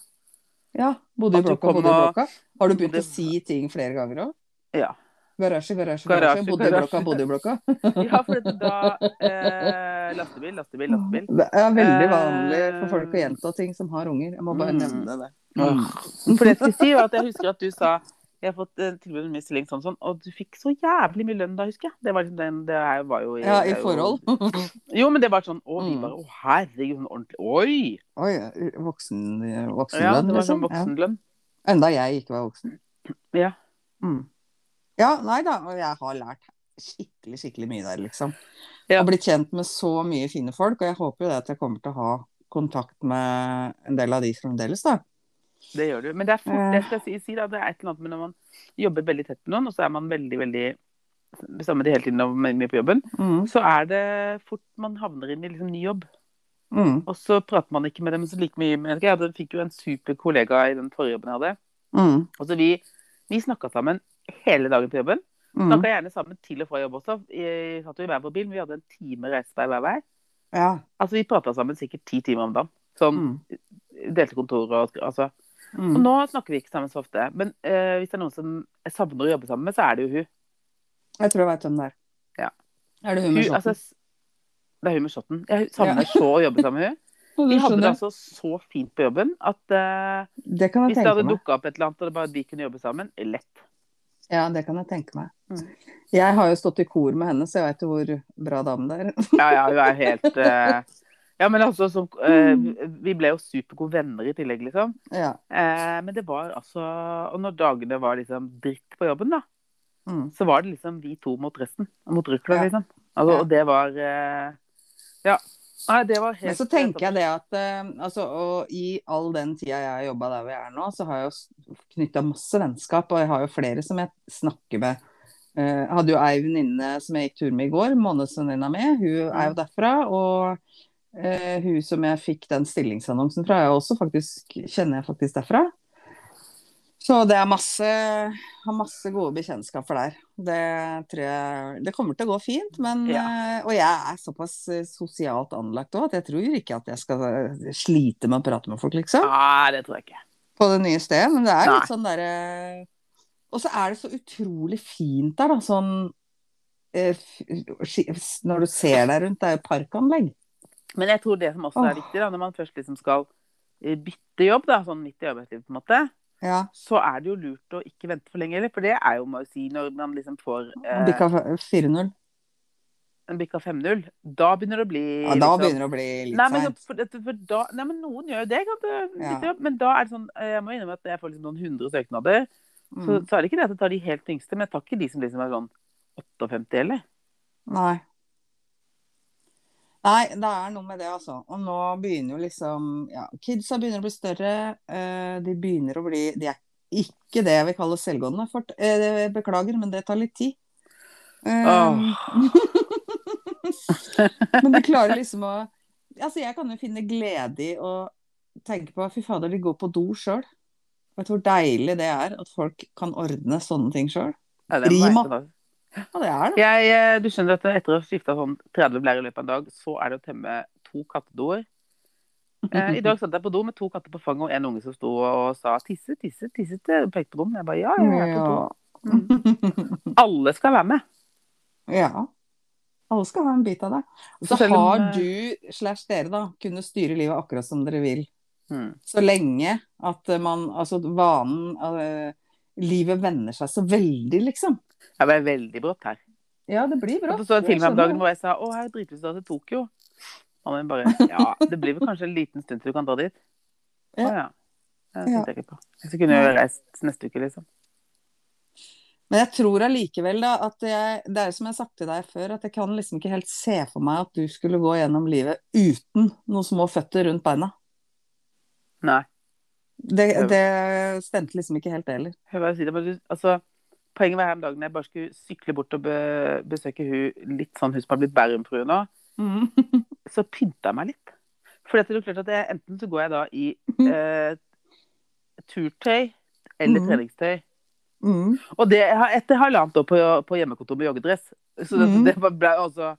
Ja, bodde i blokka, bodde i blokka. Har du begynt bodde- å si ting flere ganger òg? Ja. Garasje, garasje, Garasje, Bodyblokka, Bodde i blokka, bodde i blokka. ja, for da eh, Lastebil, lastebil, lastebil. Det er veldig Eh, vanlig for folk å gjenta ting som har unger. Jeg må bare Mm. nevne det. Mm. For det jeg skulle si var at jeg husker at du sa jeg har fått eh, tilbud om stilling sånn sånn, og du fikk så jævlig mye lønn da, husker jeg. Det var, liksom den, det var jo Ja, i er jo- forhold. Jo, men det var sånn Å, vi Mm. bare Å, herregud, sånn ordentlig Oi! Oi, voksen, Ja, det var sånn liksom. Ja. voksenlønn. Enda jeg ikke var voksen. Ja. Mm. Ja, nei da. Og jeg har lært skikkelig, skikkelig mye der, liksom. Ja. Og blitt kjent med så mye fine folk. Og jeg håper jo det at jeg kommer til å ha kontakt med en del av de fremdeles, da. Det gjør du. Men det er fort, Eh. det skal jeg si, da, det er et eller annet med når man jobber veldig tett med noen, og så er man veldig, veldig sammen hele tiden og mye på jobben, Mm. så er det fort man havner inn i liksom ny jobb. Mm. Og så prater man ikke med dem så like mye. men jeg hadde, fikk jo en super kollega i den forrige jobben jeg hadde. Mm. Og så vi, vi snakka sammen hele dagen på jobben. Mm. Snakka gjerne sammen til og fra jobb også. Vi satt jo i hver vår bil, men vi hadde en time reisevei hver vei. Ja. Altså vi prata sammen sikkert ti timer om dagen. Sånn Mm. delte kontor og altså. Og Mm. nå snakker vi ikke sammen så ofte. Men uh, hvis det er noen som savner å jobbe sammen med, så er det jo hun. Jeg tror jeg veit hvem det er. Ja. Er det hun med altså, shotten? s- det er hun med shotten. Jeg savner så å jobbe sammen med hun. Vi hadde det altså så fint på jobben at uh, Det hvis det hadde dukka opp et eller annet og det bare de kunne jobbe sammen, lett. Ja, det kan jeg tenke meg. Mm. Jeg har jo stått i kor med henne, så jeg veit jo hvor bra dame det er. Ja, ja, hun er helt uh... Ja, men altså som, uh, Vi ble jo supergode venner i tillegg, liksom. Ja. Uh, men det var altså Og når dagene var liksom dritt på jobben, da, Mm. så var det liksom vi to mot resten. Mot rukla, Ja. liksom. Altså. Og det var Ja. Nei, det var helt Men så tenker jeg det at uh, altså, og i all den tida jeg har jobba der hvor jeg er nå, så har jeg jo knytta masse vennskap, og jeg har jo flere som jeg snakker med. Jeg hadde jo ei venninne som jeg gikk tur med i går, månedsvenninna mi. Hun er jo derfra. Og uh, hun som jeg fikk den stillingsannonsen fra, jeg også faktisk, kjenner jeg faktisk derfra. Så det er masse, har masse gode bekjentskaper der. Det tror jeg Det kommer til å gå fint, men Ja. eh, Og jeg er såpass eh, sosialt anlagt òg at jeg tror ikke at jeg skal eh, slite med å prate med folk, liksom. Nei, det tror jeg ikke. På det nye stedet. Men det er Nei. litt sånn derre Og så er det så utrolig fint der, da. Sånn Når du ser deg rundt, det er jo parkanlegg. Men jeg tror det som også er viktig, da, når man først liksom skal bytte jobb, da, sånn midt i arbeidslivet, på en måte, Ja. så er det jo lurt å ikke vente for lenge heller. For det er jo, må jeg si, når man liksom får eh, Bikka 4-0. en bikka 5-0, da begynner det å bli Ja, da liksom- begynner det å bli litt Nei, men, for, for da, nei, men noen gjør jo det, Kan du, Ja. Jobb, Men da er det sånn eh, Jeg må innrømme at jeg får liksom noen hundre søknader. Så, Mm. så er det ikke det at jeg tar de helt yngste, men jeg tar ikke de som liksom er sånn 58 heller. Nei. Nei, det er noe med det, altså. Og nå begynner jo liksom Ja, kidsa begynner å bli større. eh, de begynner å bli De er ikke det jeg vil kalle selvgående. Fort, eh, beklager, men det tar litt tid. Oh. men de klarer liksom å Altså, jeg kan jo finne glede i å tenke på Fy fader, de går på do sjøl. Vet du hvor deilig det er at folk kan ordne sånne ting sjøl? Ja, Rima. Ja, det er det. Jeg, eh, du skjønner at etter å ha skifta sånn 30 blærer i løpet av en dag, så er det å temme to kattedoer. Eh, I dag satt jeg på do med to katter på fanget og en unge som sto og sa 'tisse, tisse, tisse' til pekte på dem. Jeg bare ja, jeg er på do. Ja. Alle skal være med. ja. Alle skal ha en bit av det. Så har eh, du slash dere da kunnet styre livet akkurat som dere vil. Mm. Så lenge at man Altså vanen eh, Livet vender seg så veldig, liksom. Det ble veldig brått her. Ja, det blir brått. Og så så jeg film om dagen hvor jeg sa å, her har dritlyst til til Tokyo. Og han bare ja, det blir vel kanskje en liten stund til du kan dra dit. Å Ja. Det tenkte jeg ikke på. Så kunne jeg reist neste uke, liksom. Men jeg tror allikevel da at jeg, det er som jeg har sagt til deg før, at jeg kan liksom ikke helt se for meg at du skulle gå gjennom livet uten noen små føtter rundt beina. Nei. Det, Ja. det stemte liksom ikke helt heller. Hør hva jeg sier. men Altså, poenget var her om dagen jeg bare skulle sykle bort og be, besøke hun litt sånn hun som har blitt Bærumfrue nå, så pynta jeg meg litt. For det er klart at jeg, enten så går jeg da i eh, turtøy eller mm. treningstøy. Mm. Og det har etter halvannet år på, på hjemmekontor med joggedress. Så det, Mhm. det ble også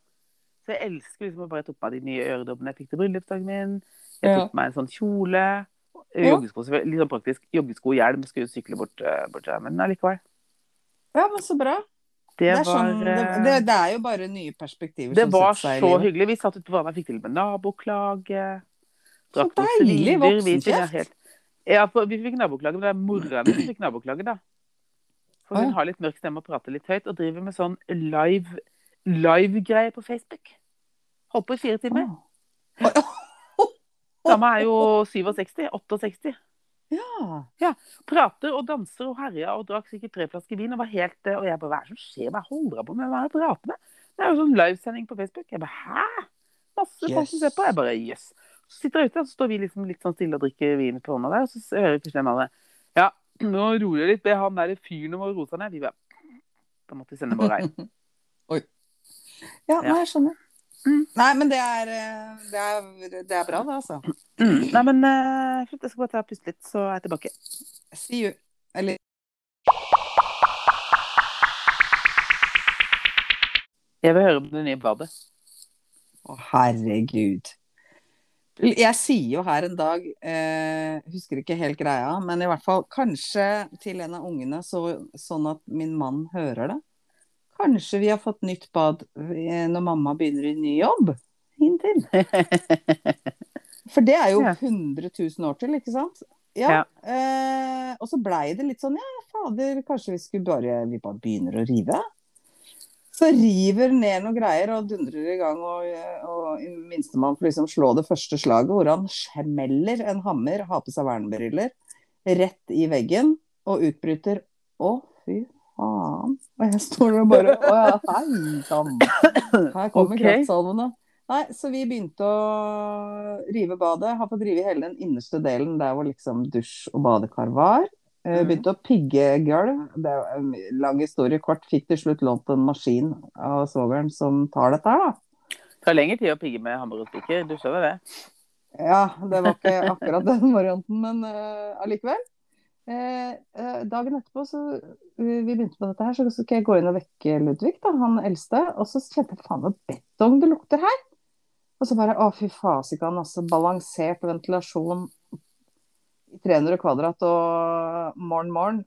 Så jeg elsker liksom å bare tok meg de nye øredobbene jeg fikk til bryllupsdagen min. Jeg Ja. tok meg en sånn kjole. Ja. Joggesko. Litt sånn praktisk. Joggesko og hjelm. Skulle jo sykle bort, eh, bort der, men allikevel. Ja, men så bra. Det, Det er, var, sånn, det, eh, det, er jo bare nye perspektiver det som var så livet. hyggelig. Vi satt ute på vannet, og fikk til med naboklage. Så deilig voksenkjeft. Ja, vi fikk naboklage, men det er mora mi som fikk naboklage, da. For hun ja. har litt mørk stemme og prater litt høyt, og driver med sånn live live-greier på Facebook. Holdt på i fire timer. Åh. Dama er jo 67. 68. Ja. Prater og danser og herja og drakk sikkert tre flasker vin og var helt eh, Og jeg bare Hva er det som skjer? Hva holder hun på med? Hva er det hun prater med? Det er jo sånn livesending på Facebook. Jeg bare Hæ? Masse folk som ser på. Jeg bare Jøss. Så sitter jeg ute, og så står vi liksom litt sånn stille og drikker vin på hånda der, og så hører vi plutselig en Ja, nå roer jeg litt. Be han der fyren om å roe seg ned. Vi bare Da måtte vi sende bare regn. Ja, Ja. skjønner jeg skjønner. Mm. Nei, men det er, eh, det er, det er bra, det, altså. Mm. Nei, men uh, slutt, jeg skal bare ta og puste litt, så er jeg tilbake. See you. Eller Jeg vil høre om det nye badet. Å, herregud. Jeg sier jo her en dag, eh, husker ikke helt greia, men i hvert fall kanskje til en av ungene, så, sånn at min mann hører det. Kanskje vi har fått nytt bad eh, når mamma begynner i ny jobb. Hint, hint. For det er jo Ja. 100 000 år til, ikke sant? Ja. Ja. Eh, og så blei det litt sånn, ja, fader, kanskje vi skulle bare, vi bare begynner å rive? Så river ned noen greier og dundrer i gang, og, og minstemann får liksom slå det første slaget, hvor han smeller en hammer, har på seg vernebriller, rett i veggen, og utbryter 'Å, fy faen'. Og jeg står der bare 'Å ja, hei sann'. Her kommer okay. kraftsalvene. Nei, så vi begynte å rive badet. Har fått rive hele den innerste delen der hvor liksom dusj og badekar var. Eh, Mhm. Begynte å pigge gulv. Det er en lang historie kort. Fikk til slutt lånt en maskin av svogeren som tar dette her, da. Det tar lengre tid å pigge med hammer og spiker, du skjønner det? Ja, det var ikke akkurat den varianten, men eh, allikevel. Eh, eh, dagen etterpå så vi vi begynte på dette her, så skal jeg gå inn og vekke Ludvig, da, han eldste. Og så kjente jeg faen meg betong det lukter her. Og så bare å fy fasikan, altså. Balansert ventilasjon i 300 kvadrat og morgen morgen.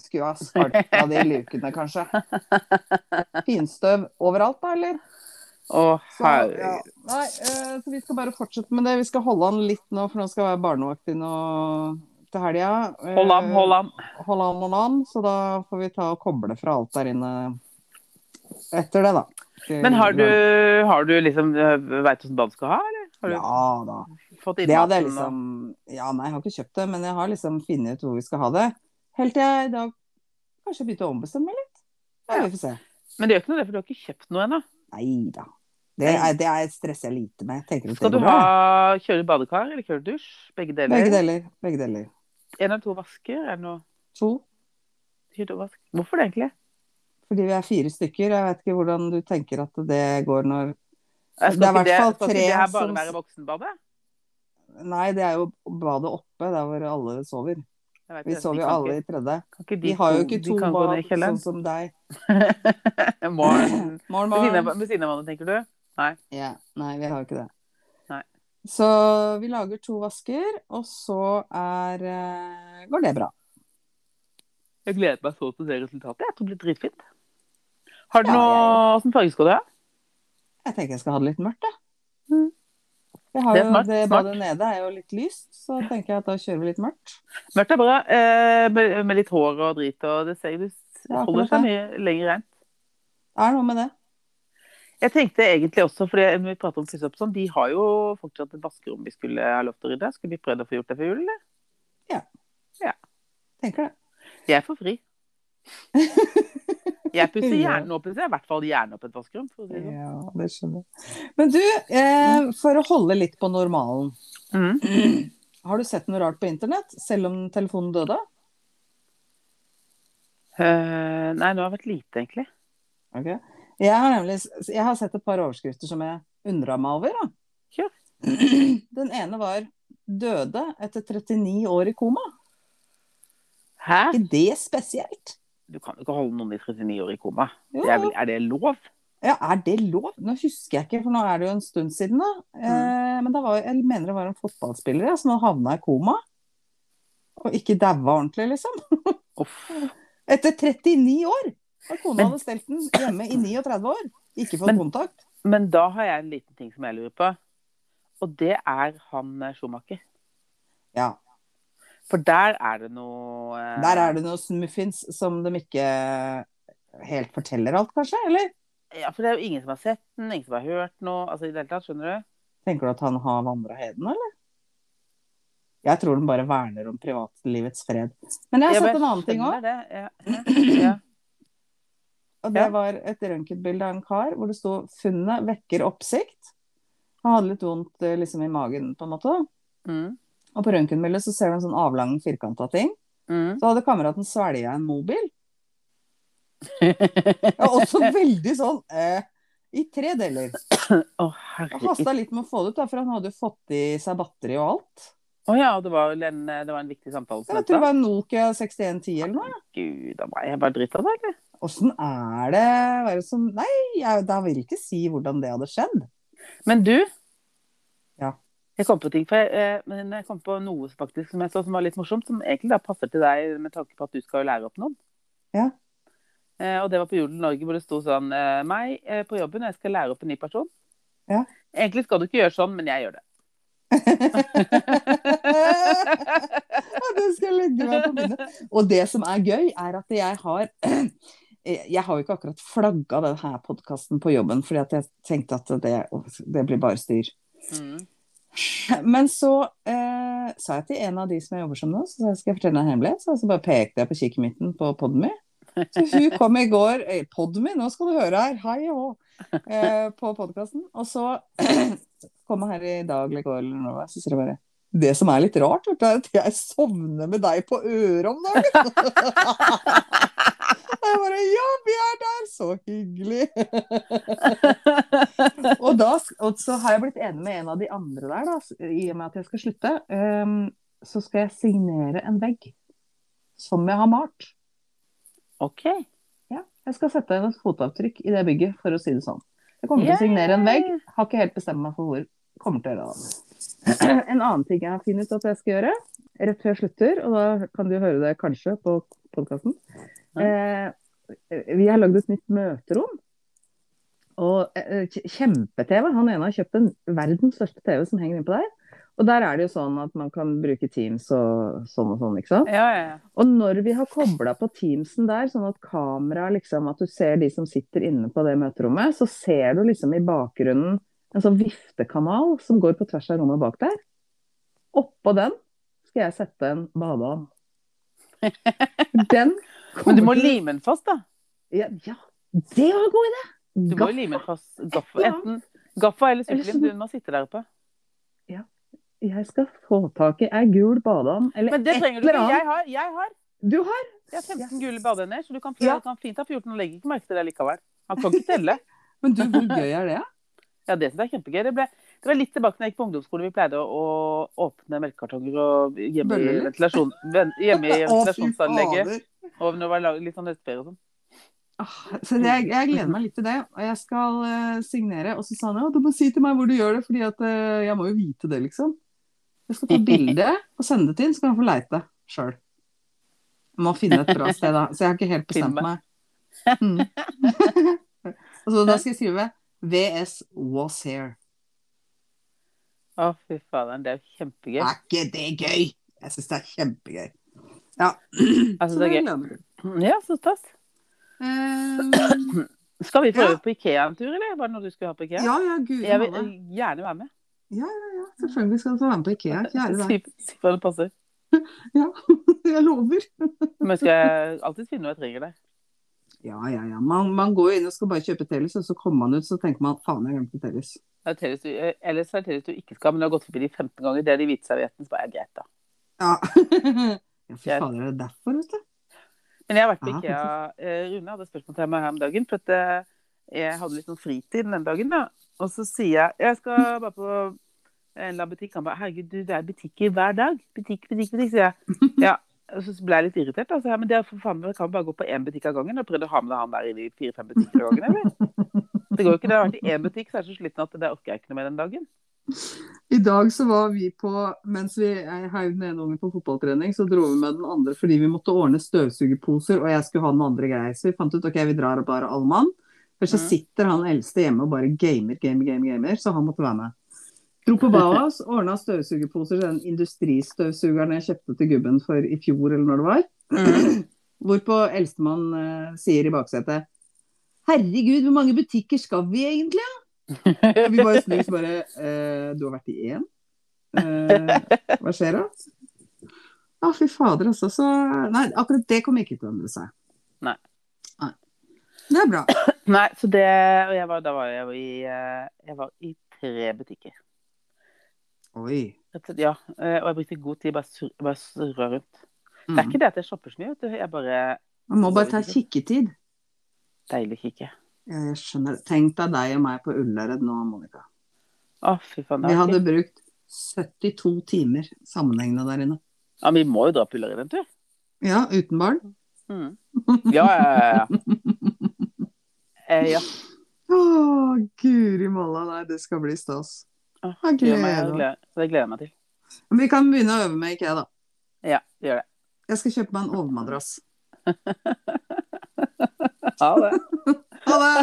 Skulle ha skalpa de lukene, kanskje. Finstøv overalt, da, eller? Å, herregud. ja. Nei, eh, så vi skal bare fortsette med det. Vi skal holde han litt nå, for nå skal jeg være barnevakt inn og- til helga. Eh, Hold an, hold an. Hold an, hold an. Så da får vi ta og koble fra alt der inne etter det, da. Men har du, har du liksom Veit du åssen bad du skal ha, eller? Ja da. Det hadde jeg liksom Ja, nei, jeg har ikke kjøpt det, men jeg har liksom funnet ut hvor vi skal ha det. Helt til jeg i dag kanskje begynte å ombestemme litt. Ja, vi får se. Men det gjør ikke noe det, for du har ikke kjøpt noe ennå. Nei da. Det, er, det er stresser jeg lite med. Tenker Skal du ha kjøre badekar eller kjøre dusj? Begge deler? Begge deler. Begge deler. En av to vasker? Er det noe To. Vask? Hvorfor det, egentlig? Fordi vi er fire stykker. Jeg vet ikke hvordan du tenker at det går når skal Det er i hvert fall skal ikke det her bare som- være voksenbadet? Nei, det er jo badet oppe, der hvor alle sover. Vet Vi sover jo alle ikke- i tredje. De Vi har jo ikke to bad sånn som deg. Morgen. Morgen, morgen. ved siden av hverandre, tenker du? Ja, nei, vi har jo ikke det. Så vi lager to vasker, og så er eh, går det bra. Jeg gleder meg så til se resultatet. Jeg tror det blir dritfint. Har du Ja, noe Åssen farge skal du ha? Jeg tenker jeg skal ha det litt mørkt, jeg. Mm. Jeg har Det er jo, det badet nede er jo litt lyst, så tenker jeg at da kjører vi litt mørkt. Mørkt er bra, eh, med, med litt hår og drit, og det ser du holder seg mye lenger rent. Det er noe med det. Jeg tenkte egentlig også, fordi når vi prater om pusse opp sånn, de har jo fortsatt et vaskerom vi skulle ha lov til å rydde. Skulle vi prøvd å få gjort det før jul, eller? Ja. ja. Tenker det. Jeg får fri. Jeg pusser gjerne opp, i hvert fall gjerne opp et vaskerom. Det sånn. Ja, det skjønner jeg. Men du, eh, for å holde litt på normalen. Mm. Har du sett noe rart på internett, selv om telefonen døde? Uh, nei, nå har det vært lite, egentlig. Ok. Jeg har nemlig jeg har sett et par overskrifter som jeg undra meg over. Da. Kjør. Den ene var 'døde etter 39 år i koma'. Hæ? Er ikke det spesielt? Du kan jo ikke holde noen i 39 år i koma. Det er, vel, er det lov? Ja, er det lov? Nå husker jeg ikke, for nå er det jo en stund siden. da. Eh, men var, jeg mener det var en fotballspiller ja, som havna i koma. Og ikke daua ordentlig, liksom. Uff. Etter 39 år! Og kona hadde stelt den hjemme i 39 år. Ikke fått Men- kontakt. Men da har jeg en liten ting som jeg lurer på. Og det er han eh, Schumacher. Ja. For der er det noe eh, Der er det noe smuffins som de ikke helt forteller alt, kanskje? Eller? Ja, for det er jo ingen som har sett den, ingen som har hørt noe. Altså i det hele tatt, skjønner du? Tenker du at han har vandra heden, eller? Jeg tror den bare verner om privatlivets fred. Men jeg har sett en annen ting òg. Ja. Ja. Og det var et røntgenbilde av en kar hvor det sto 'funnet vekker oppsikt'. Han hadde litt vondt eh, liksom i magen, på en måte. Mm. Og på røntgenbildet så ser du en sånn avlang, firkanta ting. Mm. Så hadde kameraten svelga en mobil. Ja, også veldig sånn eh, i tre deler. Jeg herregud. hasta litt med å få det ut, da, for han hadde jo fått i seg batteri og alt. Å ja, det var, en, det var en viktig samtale Jeg tror det var en Nokia 6110 eller noe. Gud a meg, jeg bare driter det, eller? Åssen er det? Hva er det som Nei, jeg da vil jeg ikke si hvordan det hadde skjedd. Men du Ja. Jeg kom på ting, for jeg, eh, men jeg kom på noe faktisk som jeg så som var litt morsomt, som egentlig da passer til deg med tanke på at du skal jo lære opp noen. Ja. Eh, og det var på Jodel Norge, hvor det sto sånn eh, Meg eh, på jobben, jeg skal lære opp en ny person. Ja. Egentlig skal du ikke gjøre sånn, men jeg gjør det. Ja, det skal jeg legge meg på minnet. Og det som er gøy, er at jeg har Jeg har jo ikke akkurat flagga denne podkasten på jobben, fordi at jeg tenkte at det, det blir bare styr. Mm. Men så eh, sa jeg til en av de som jeg jobber som nå, så sa jeg, skal jeg fortelle en hemmelighet. Så, så bare pekte jeg på kikkemitten på Podmy. Så hun kom i går eh, Podmy, nå skal du høre her, hei hå, eh, på podkasten. Og så kom hun her i dag eller i går, eller noe, så sier jeg bare Det som er litt rart, er at jeg sovner med deg på øret om dagen. Og jeg bare Ja, vi er der! Så hyggelig. og, da, og så har jeg blitt enig med en av de andre der, da, i og med at jeg skal slutte. Um, så skal jeg signere en vegg som jeg har malt. OK. Ja, jeg skal sette et fotavtrykk i det bygget, for å si det sånn. Jeg kommer til å signere en vegg. Har ikke helt bestemt meg for hvor. Kommer til å gjøre det. En annen ting jeg har funnet ut at jeg skal gjøre, rett før jeg slutter, og da kan du høre det kanskje på podkasten. Eh, vi har lagd et nytt møterom. Og eh, k- kjempe-TV. Han ene har kjøpt en verdens største TV som henger innpå der. Og der er det jo sånn at man kan bruke Teams og sånn og sånn, ikke sant. Ja, ja, ja. Og når vi har kobla på Teamsen der, sånn at kamera liksom, at du ser de som sitter inne på det møterommet, så ser du liksom i bakgrunnen en sånn viftekanal som går på tvers av rommet bak der. Oppå den skal jeg sette en badeand. Den Men du må lime den fast, da. ja, ja, det var en god idé! Du må lime den fast gaffa. Enten gaffa eller Eller Du må sitte der oppe. Ja. Jeg skal få tak i ei gul badeand eller et eller annet. Jeg har, jeg har. Du har? Jeg har 15 gule badeender, så du kan, Ja. du kan fint ha 14 og legger ikke merke til det likevel. Han kan ikke telle. Men du, hvor gøy er det? Ja, det syns jeg er kjempegøy. Det, ble, det var litt tilbake når jeg gikk på ungdomsskole. Vi pleide å, å åpne melkekartonger og hjemme i, ventilasjon, hjemme i ventilasjonsanlegget. Og når det var litt sånn høstferie og sånn. Ah, Så jeg, jeg gleder meg litt til det. Og jeg skal uh, signere. Og så sa han ja, du må si til meg hvor du gjør det, fordi at uh, jeg må jo vite det, liksom. Jeg skal ta bilde og sende det til ham, så kan han få leite sjøl. Må finne et bra sted, da. Så jeg har ikke helt bestemt meg. Mm. og så da skal jeg skrive VS Was Here. Å, fy fader. Det er jo kjempegøy. Er ikke det gøy? Jeg syns det er kjempegøy. Ja. Altså, det er gøy. jeg. Ja, så stas. Um, Skal vi prøve Ja. på Ikea en tur, eller? Var det noe du skulle ha på Ikea? ja, ja, Gud, Jeg vil malla. gjerne være med. Ja, ja, ja. Selvfølgelig skal du få være med på Ikea. Kjære deg. Si, si hva det passer. Ja, jeg lover. Men skal jeg alltid finne noe jeg trenger der. Ja, ja, ja. Man, man går jo inn og skal bare kjøpe Telus, og så kommer man ut så tenker man faen, jeg glemte eh, ellers er det Tellus du ikke skal, men du har gått forbi de 15 ganger. Det er de hvite serviettene så bare er greit, da. Ja. ja, fy fader, er det derfor, vet du? Men jeg har vært på Ikea. Eh, Rune hadde spørsmål til meg her om dagen. For at eh, jeg hadde litt sånn fritid den dagen, da. Og så sier jeg jeg skal bare på en eller annen butikk. Han bare herregud, du, det er butikker hver dag. Butikk, butikk, butikk, sier jeg. Ja. Så ble jeg litt irritert. Altså. Så men det er faen, kan bare gå på én butikk av gangen. Og prøvde å ha med han der i fire-fem butikker av gangen, eller? Det går jo ikke. Det har vært i én butikk, så er jeg så sliten at det orker jeg ikke noe med den dagen. I dag så var vi på, mens vi heiv den ene ungen på fotballtrening, så dro vi med den andre fordi vi måtte ordne støvsugerposer, og jeg skulle ha noen andre greier. Så vi fant ut ok, vi drar bare all mann. For så Mhm. sitter han eldste hjemme og bare gamer, gamer, gamer, gamer, så han måtte være med. Dro på Bauhaus, ordna støvsugerposer til den industristøvsugeren jeg kjøpte til gubben for i fjor, eller når det var. Mm. Hvorpå eldstemann eh, sier i baksetet Herregud, hvor mange butikker skal vi egentlig? Vi bare snur oss bare eh, Du har vært i én? Eh, hva skjer da? Å, fy fader, altså. Så Nei, akkurat det kommer ikke til å endre seg. Nei. Nei. Det er bra. Nei, så det Og jeg var, da var jeg i, eh, jeg var i tre butikker. Oi. Ja, eh, og jeg brukte god tid bare å surre rundt. Det er Mm. ikke det at jeg shopper så mye, vet du. Jeg bare Man må bare ta kikketid. Deilig kikke. Jeg skjønner. Tenk deg deg og meg på Ullared nå, Monica. Å, fy faen. Vi hadde brukt 72 timer sammenhengende der inne. Ja, vi må jo dra på Ullared en tur. Ja, uten barn. Mm. Ja, ja, ja. ja. Eh, ja. Å, guri malla. Nei, det skal bli stas. Jeg jeg gleder meg. Det gleder jeg meg til. Men Vi kan begynne å øve med IKEA, da. Ja, gjør det. Jeg skal kjøpe meg en overmadrass. Ha det. Ha det!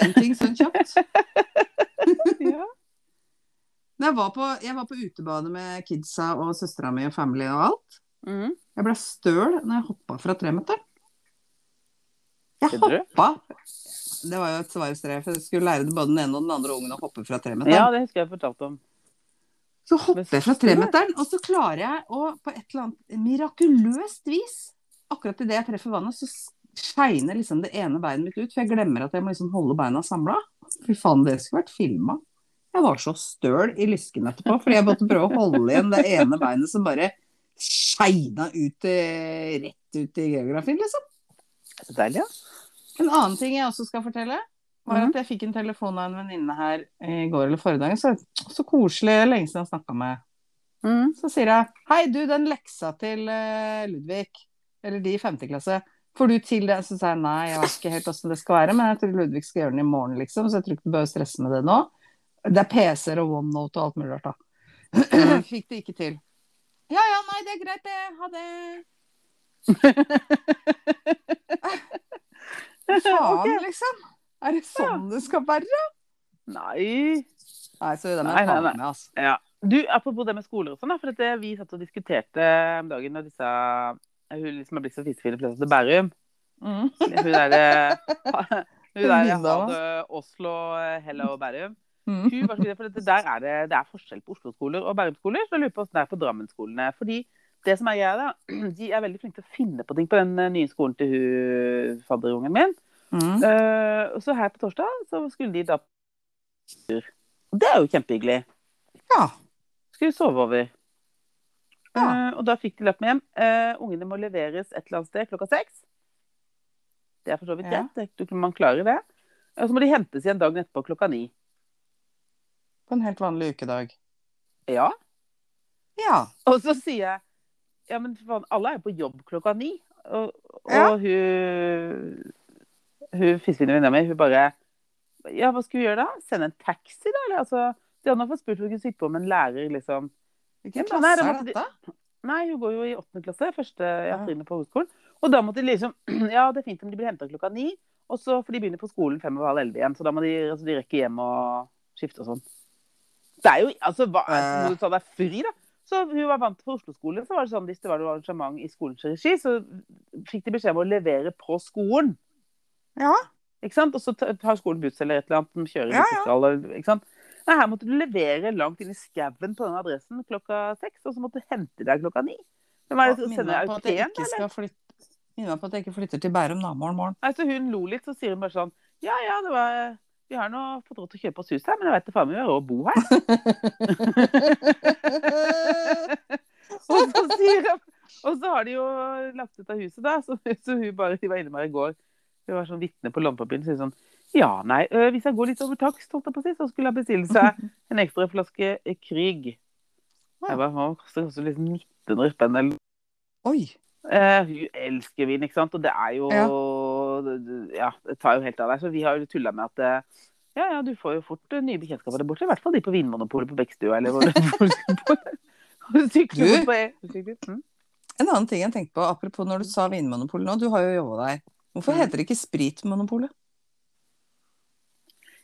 En ting sånn kjapt. Ja. Jeg var, på, jeg var på utebane med kidsa og søstera mi og family og alt. Mm. Jeg ble støl når jeg hoppa fra tremeteren. Jeg hoppa Det var jo et svarstrev, for jeg skulle lære både den ene og den andre ungen å hoppe fra tremeteren. ja, det husker jeg fortalte om. Så hopper jeg fra tremeteren, og så klarer jeg å på et eller annet mirakuløst vis Akkurat idet jeg treffer vannet, så skeiner liksom det ene beinet mitt ut. For jeg glemmer at jeg må liksom holde beina samla. Fy faen, det skulle vært filma. Jeg var så støl i lysken etterpå, fordi jeg måtte prøve å holde igjen det ene beinet som bare skeina ut rett ut i geografien, liksom. Så deilig, ja. En annen ting jeg også skal fortelle, var at jeg fikk en telefon av en venninne her i går eller forrige dag. Så, så koselig, lenge siden jeg snakka med. Mm. Så sier jeg Hei, du, den leksa til uh, Ludvig, eller de i femte klasse, får du til det? Så sa jeg nei, jeg vet ikke helt åssen det skal være, men jeg tror Ludvig skal gjøre den i morgen, liksom, så jeg tror ikke du bør stresse med det nå. Det er PC-er og OneNote og alt mulig rart, da. Fikk det ikke til. Ja ja, nei, det er greit, det. Ha det. Faen, liksom. Er det sånn det skal være? Nei. Nei, så det må Nei, nei, nei. med, altså. Ja. Du, apropos det med skoler og sånn, for det vi satt og diskuterte om dagen når disse Hun liksom er blitt så fisefin og flytta til Bærum. Mm. Hun derre Hun der hadde Oslo, og Bærum. Mm. Hun for dette, der er det, det er forskjell på Oslo-skoler og Bærum-skoler. Så jeg lurer på hvordan det er på Drammen-skolene. Fordi det som er greia, da, de er veldig flinke til å finne på ting på den eh, nye skolen til hun fadderungen min. Mm. Uh, så her på torsdag så skulle de da. Og det er jo kjempehyggelig. Ja. Skulle sove over. Ja. Uh, og da fikk de lapp med hjem. Uh, ungene må leveres et eller annet sted klokka seks. Det er for så vidt greit. Ja. Man klarer det. Og så må de hentes igjen dagen etterpå klokka ni. På en helt vanlig ukedag. Ja. Ja. Og så sier jeg Ja, men faen, alle er jo på jobb klokka ni. Og, og Ja. hun Hun fiskevenninna venninna mi, hun bare Ja, hva skal vi gjøre da? Sende en taxi, da? Eller altså De hadde nok fått spurt om hun kunne sitte på med en lærer, liksom. Hvilken nei, klasse er dette? de- Nei, hun går jo i åttende klasse, første ja, trinnet på hovedskolen. Og da måtte de liksom Ja, det er fint om de blir henta klokka ni, og så for de begynner på skolen fem over halv elleve igjen. Så da må de, altså, de rekke hjem og skifte og sånn. Det er jo Altså, hva det Når du tar deg fri, da. Så hun var vant til Oslo-skole, så var det sånn hvis det var noe arrangement i skolens regi, så fikk de beskjed om å levere på skolen. Ja. Ikke sant? Og så tar skolen buss eller et eller annet som kjører Ja, ja. Ikke sant? Nei, her måtte du levere langt inn i skauen på den adressen klokka seks, og så måtte du hente deg klokka ni. Hvem er det som sender au pairen, Minner meg på at jeg ikke flytter til Bærum da, morgen, morgen. Nei, så hun lo litt, så sier hun bare sånn Ja, ja, det var Vi har nå fått råd til å kjøpe oss hus her, men jeg vet da faen vi har råd å bo her. og så sier jeg, Og så har de jo lagt ut av huset, da, så, så hun bare De var inne med i går. Hun var sånn vitne på lommepapiren, så sier sånn Ja, nei, hvis jeg går litt over takst, holdt jeg på å si, så skulle jeg bestille seg en ekstra flaske Krig. Jeg bare, Hva koster kanskje liksom 1900 spenn eller Oi! Uh, hun elsker vin, ikke sant? Og det er jo Ja. Ja, det tar jo helt av deg. Så vi har jo tulla med at eh, ja, ja, du får jo fort eh, nye bekjentskaper der borte. I hvert fall de på Vinmonopolet på Bekkstua, eller hvor du sykler på Mm. En annen ting jeg tenkte på, apropos når du sa Vinmonopolet nå, du har jo jobba der. Hvorfor Mm. heter det ikke Spritmonopolet?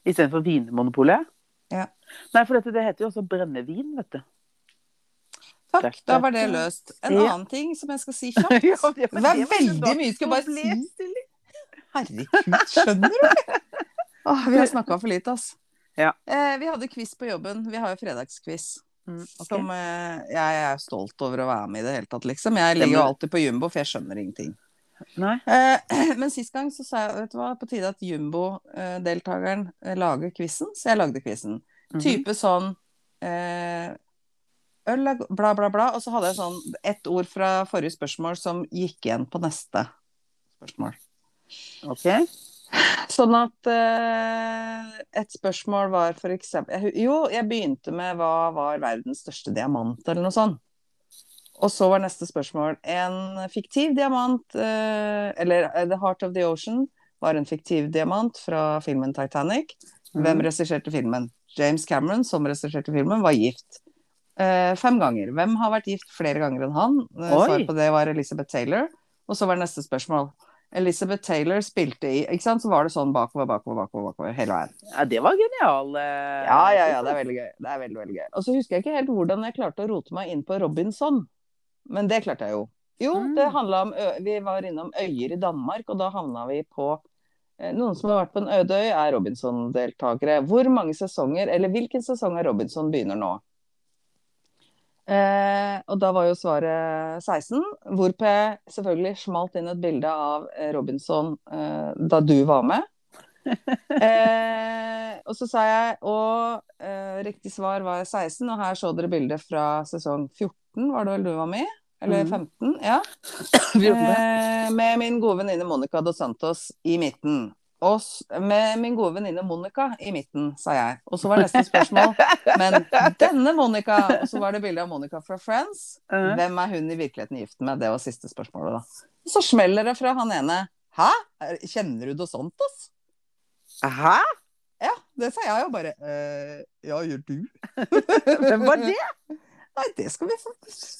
Istedenfor Vinmonopolet? Ja. Nei, for dette, det heter jo også brennevin, vet du. Takk, da var det løst. En annen ting som jeg skal si kjapt. Det var- veldig mye, skal bare si. Herregud, skjønner du? Åh, vi har snakka for lite, ass. Ja. Eh, vi hadde quiz på jobben. Vi har jo fredagsquiz. Mm, okay. Som eh, jeg er stolt over å være med i det hele tatt, liksom. Jeg ligger jo alltid på jumbo, for jeg skjønner ingenting. Eh, men sist gang så sa jeg vet du hva, på tide at jumbo-deltakeren eh, lager quizen, så jeg lagde quizen. Mhm. Type sånn eh, Øl er bla, bla, bla. Og så hadde jeg sånn ett ord fra forrige spørsmål som gikk igjen på neste spørsmål. Ok. Sånn at eh, et spørsmål var for eksempel Jo, jeg begynte med hva var verdens største diamant, eller noe sånt. Og så var neste spørsmål en fiktiv diamant, eh, eller eh, The Heart of the Ocean var en fiktiv diamant fra filmen Titanic. Hvem Mhm. regisserte filmen? James Cameron, som regisserte filmen, var gift. Eh, fem ganger. Hvem har vært gift flere ganger enn han? Svaret Svar på det var Elizabeth Taylor. Og så var neste spørsmål. Elizabeth Taylor spilte i Ikke sant, så var det sånn bakover, bakover, bakover, bakover hele veien. Ja, det var genial. eh, Ja, ja, ja, det er veldig gøy. Det er veldig, veldig gøy. Og så husker jeg ikke helt hvordan jeg klarte å rote meg inn på Robinson. Men det klarte jeg jo. Jo, Mm. det handla om Vi var innom øyer i Danmark, og da havna vi på eh, Noen som har vært på en øde øy, er Robinson-deltakere. Hvor mange sesonger, eller hvilken sesong av Robinson begynner nå? Eh, og da var jo svaret 16, hvorpå jeg selvfølgelig smalt inn et bilde av eh, Robinson eh, da du var med. Eh, og så sa jeg Og eh, riktig svar var 16, og her så dere bildet fra sesong 14, var det vel du var med i? Eller Mhm. 15? Ja. Vi gjorde det. Eh, med min gode venninne Monica dos Santos i midten. Og med min gode venninne Monica i midten, sa jeg. Og så var neste spørsmål Men denne Monica Og så var det bilde av Monica fra Friends. Hvem er hun i virkeligheten gift med? Det var siste spørsmålet, da. Så smeller det fra han ene. Hæ? Er- Kjenner du dos Santos? Hæ? Ja, det sa jeg jo bare. Øh, ja, gjør du? Hvem var det? Nei, det skal vi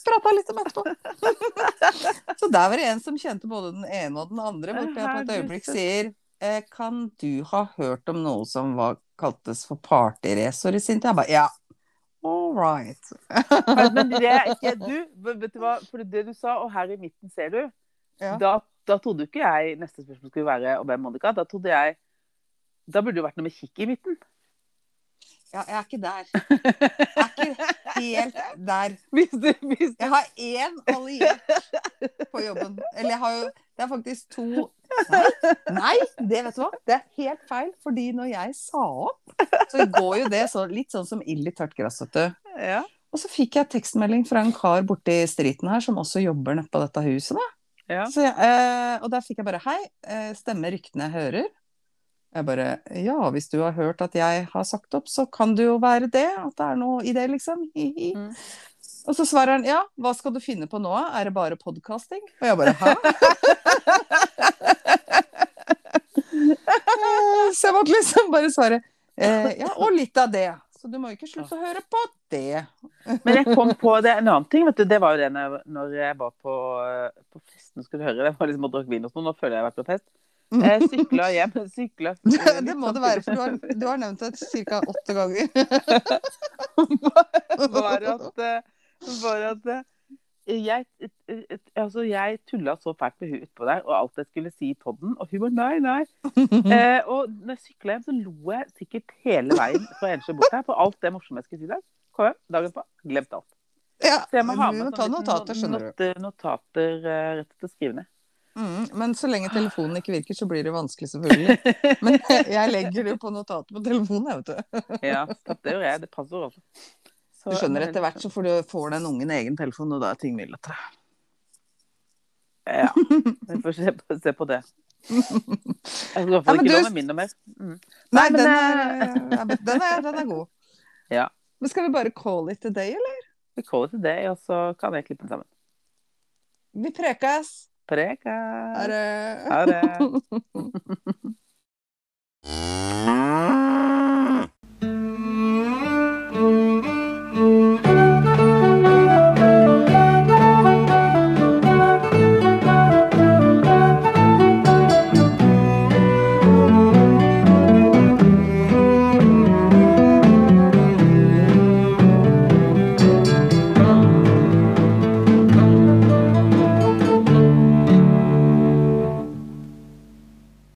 prate litt om etterpå. så der var det en som kjente både den ene og den andre, borti jeg på et øyeblikk sier Kan du ha hørt om noe som var, kaltes for partyracer i sin tid? Jeg bare ja. All right. Men, det er ikke du. Vet du hva? For det du sa, og her i midten ser du, Ja. da, da trodde ikke jeg neste spørsmål skulle være om hvem Monica. Da trodde jeg Da burde det vært noe med kikk i midten. ja, jeg er ikke der. Jeg er ikke helt der. Hvis du, hvis du Jeg har én alliert på jobben. Eller jeg har jo Det er faktisk to Nei, nei, det vet du hva. Det er helt feil. Fordi når jeg sa opp, så går jo det så, litt sånn som ild i tørt gress, vet du. ja. Og så fikk jeg tekstmelding fra en kar borti striten her, som også jobber nede på dette huset. da. Ja. Så jeg, eh, og der fikk jeg bare Hei, eh, stemmer ryktene jeg hører? Jeg bare Ja, hvis du har hørt at jeg har sagt opp, så kan det jo være det. At det er noe i det, liksom. Hi, hi. Mm. Og så svarer han ja, hva skal du finne på nå? Er det bare podkasting? Og jeg bare hæ? Eh, så jeg måtte liksom bare svare eh, ja, og litt av det. Så du må ikke slutte å høre på det. Men jeg kom på det, en annen ting. vet du, Det var jo det når, når jeg var på, eh, på festen. skulle du høre, det var liksom å drakk vin og sånn. Nå føler jeg jeg har vært på fest. Jeg sykla hjem. Sykla, Det må det være, for du har, du har nevnt det ca. åtte ganger. Var at, var at jeg, altså jeg tulla så fælt med hun utpå der, og alt jeg skulle si i podden. Og hun var nei, nei. Eh, og når jeg sykla hjem, så lo jeg sikkert hele veien fra Ensjø bort her For alt det morsomme jeg skulle si der. Kom hjem, dagen på, glemt alt. Ja, Så jeg må ha med ta notater, du. notater, notater eh, rett til å skrive ned. Mm, men så lenge telefonen ikke virker, så blir det vanskelig, selvfølgelig. Men jeg legger det jo på notater på telefonen, jeg, vet du. Ja, det gjør jeg. Det passer også. Så- Du skjønner, etter hvert så får, du, får den ungen egen telefon, og da er ting mye lettere. Ja. Vi får se på, se på det. Jeg skal i hvert fall ikke du- låne min noe mer. Mm. Nei, Nei den, eh, er, den, er, den er god. Ja. Men skal vi bare call it a day, eller? Vi call it a day, og så kan jeg klippe den sammen. Vi prekas. Prekes. Ha det. Ha det.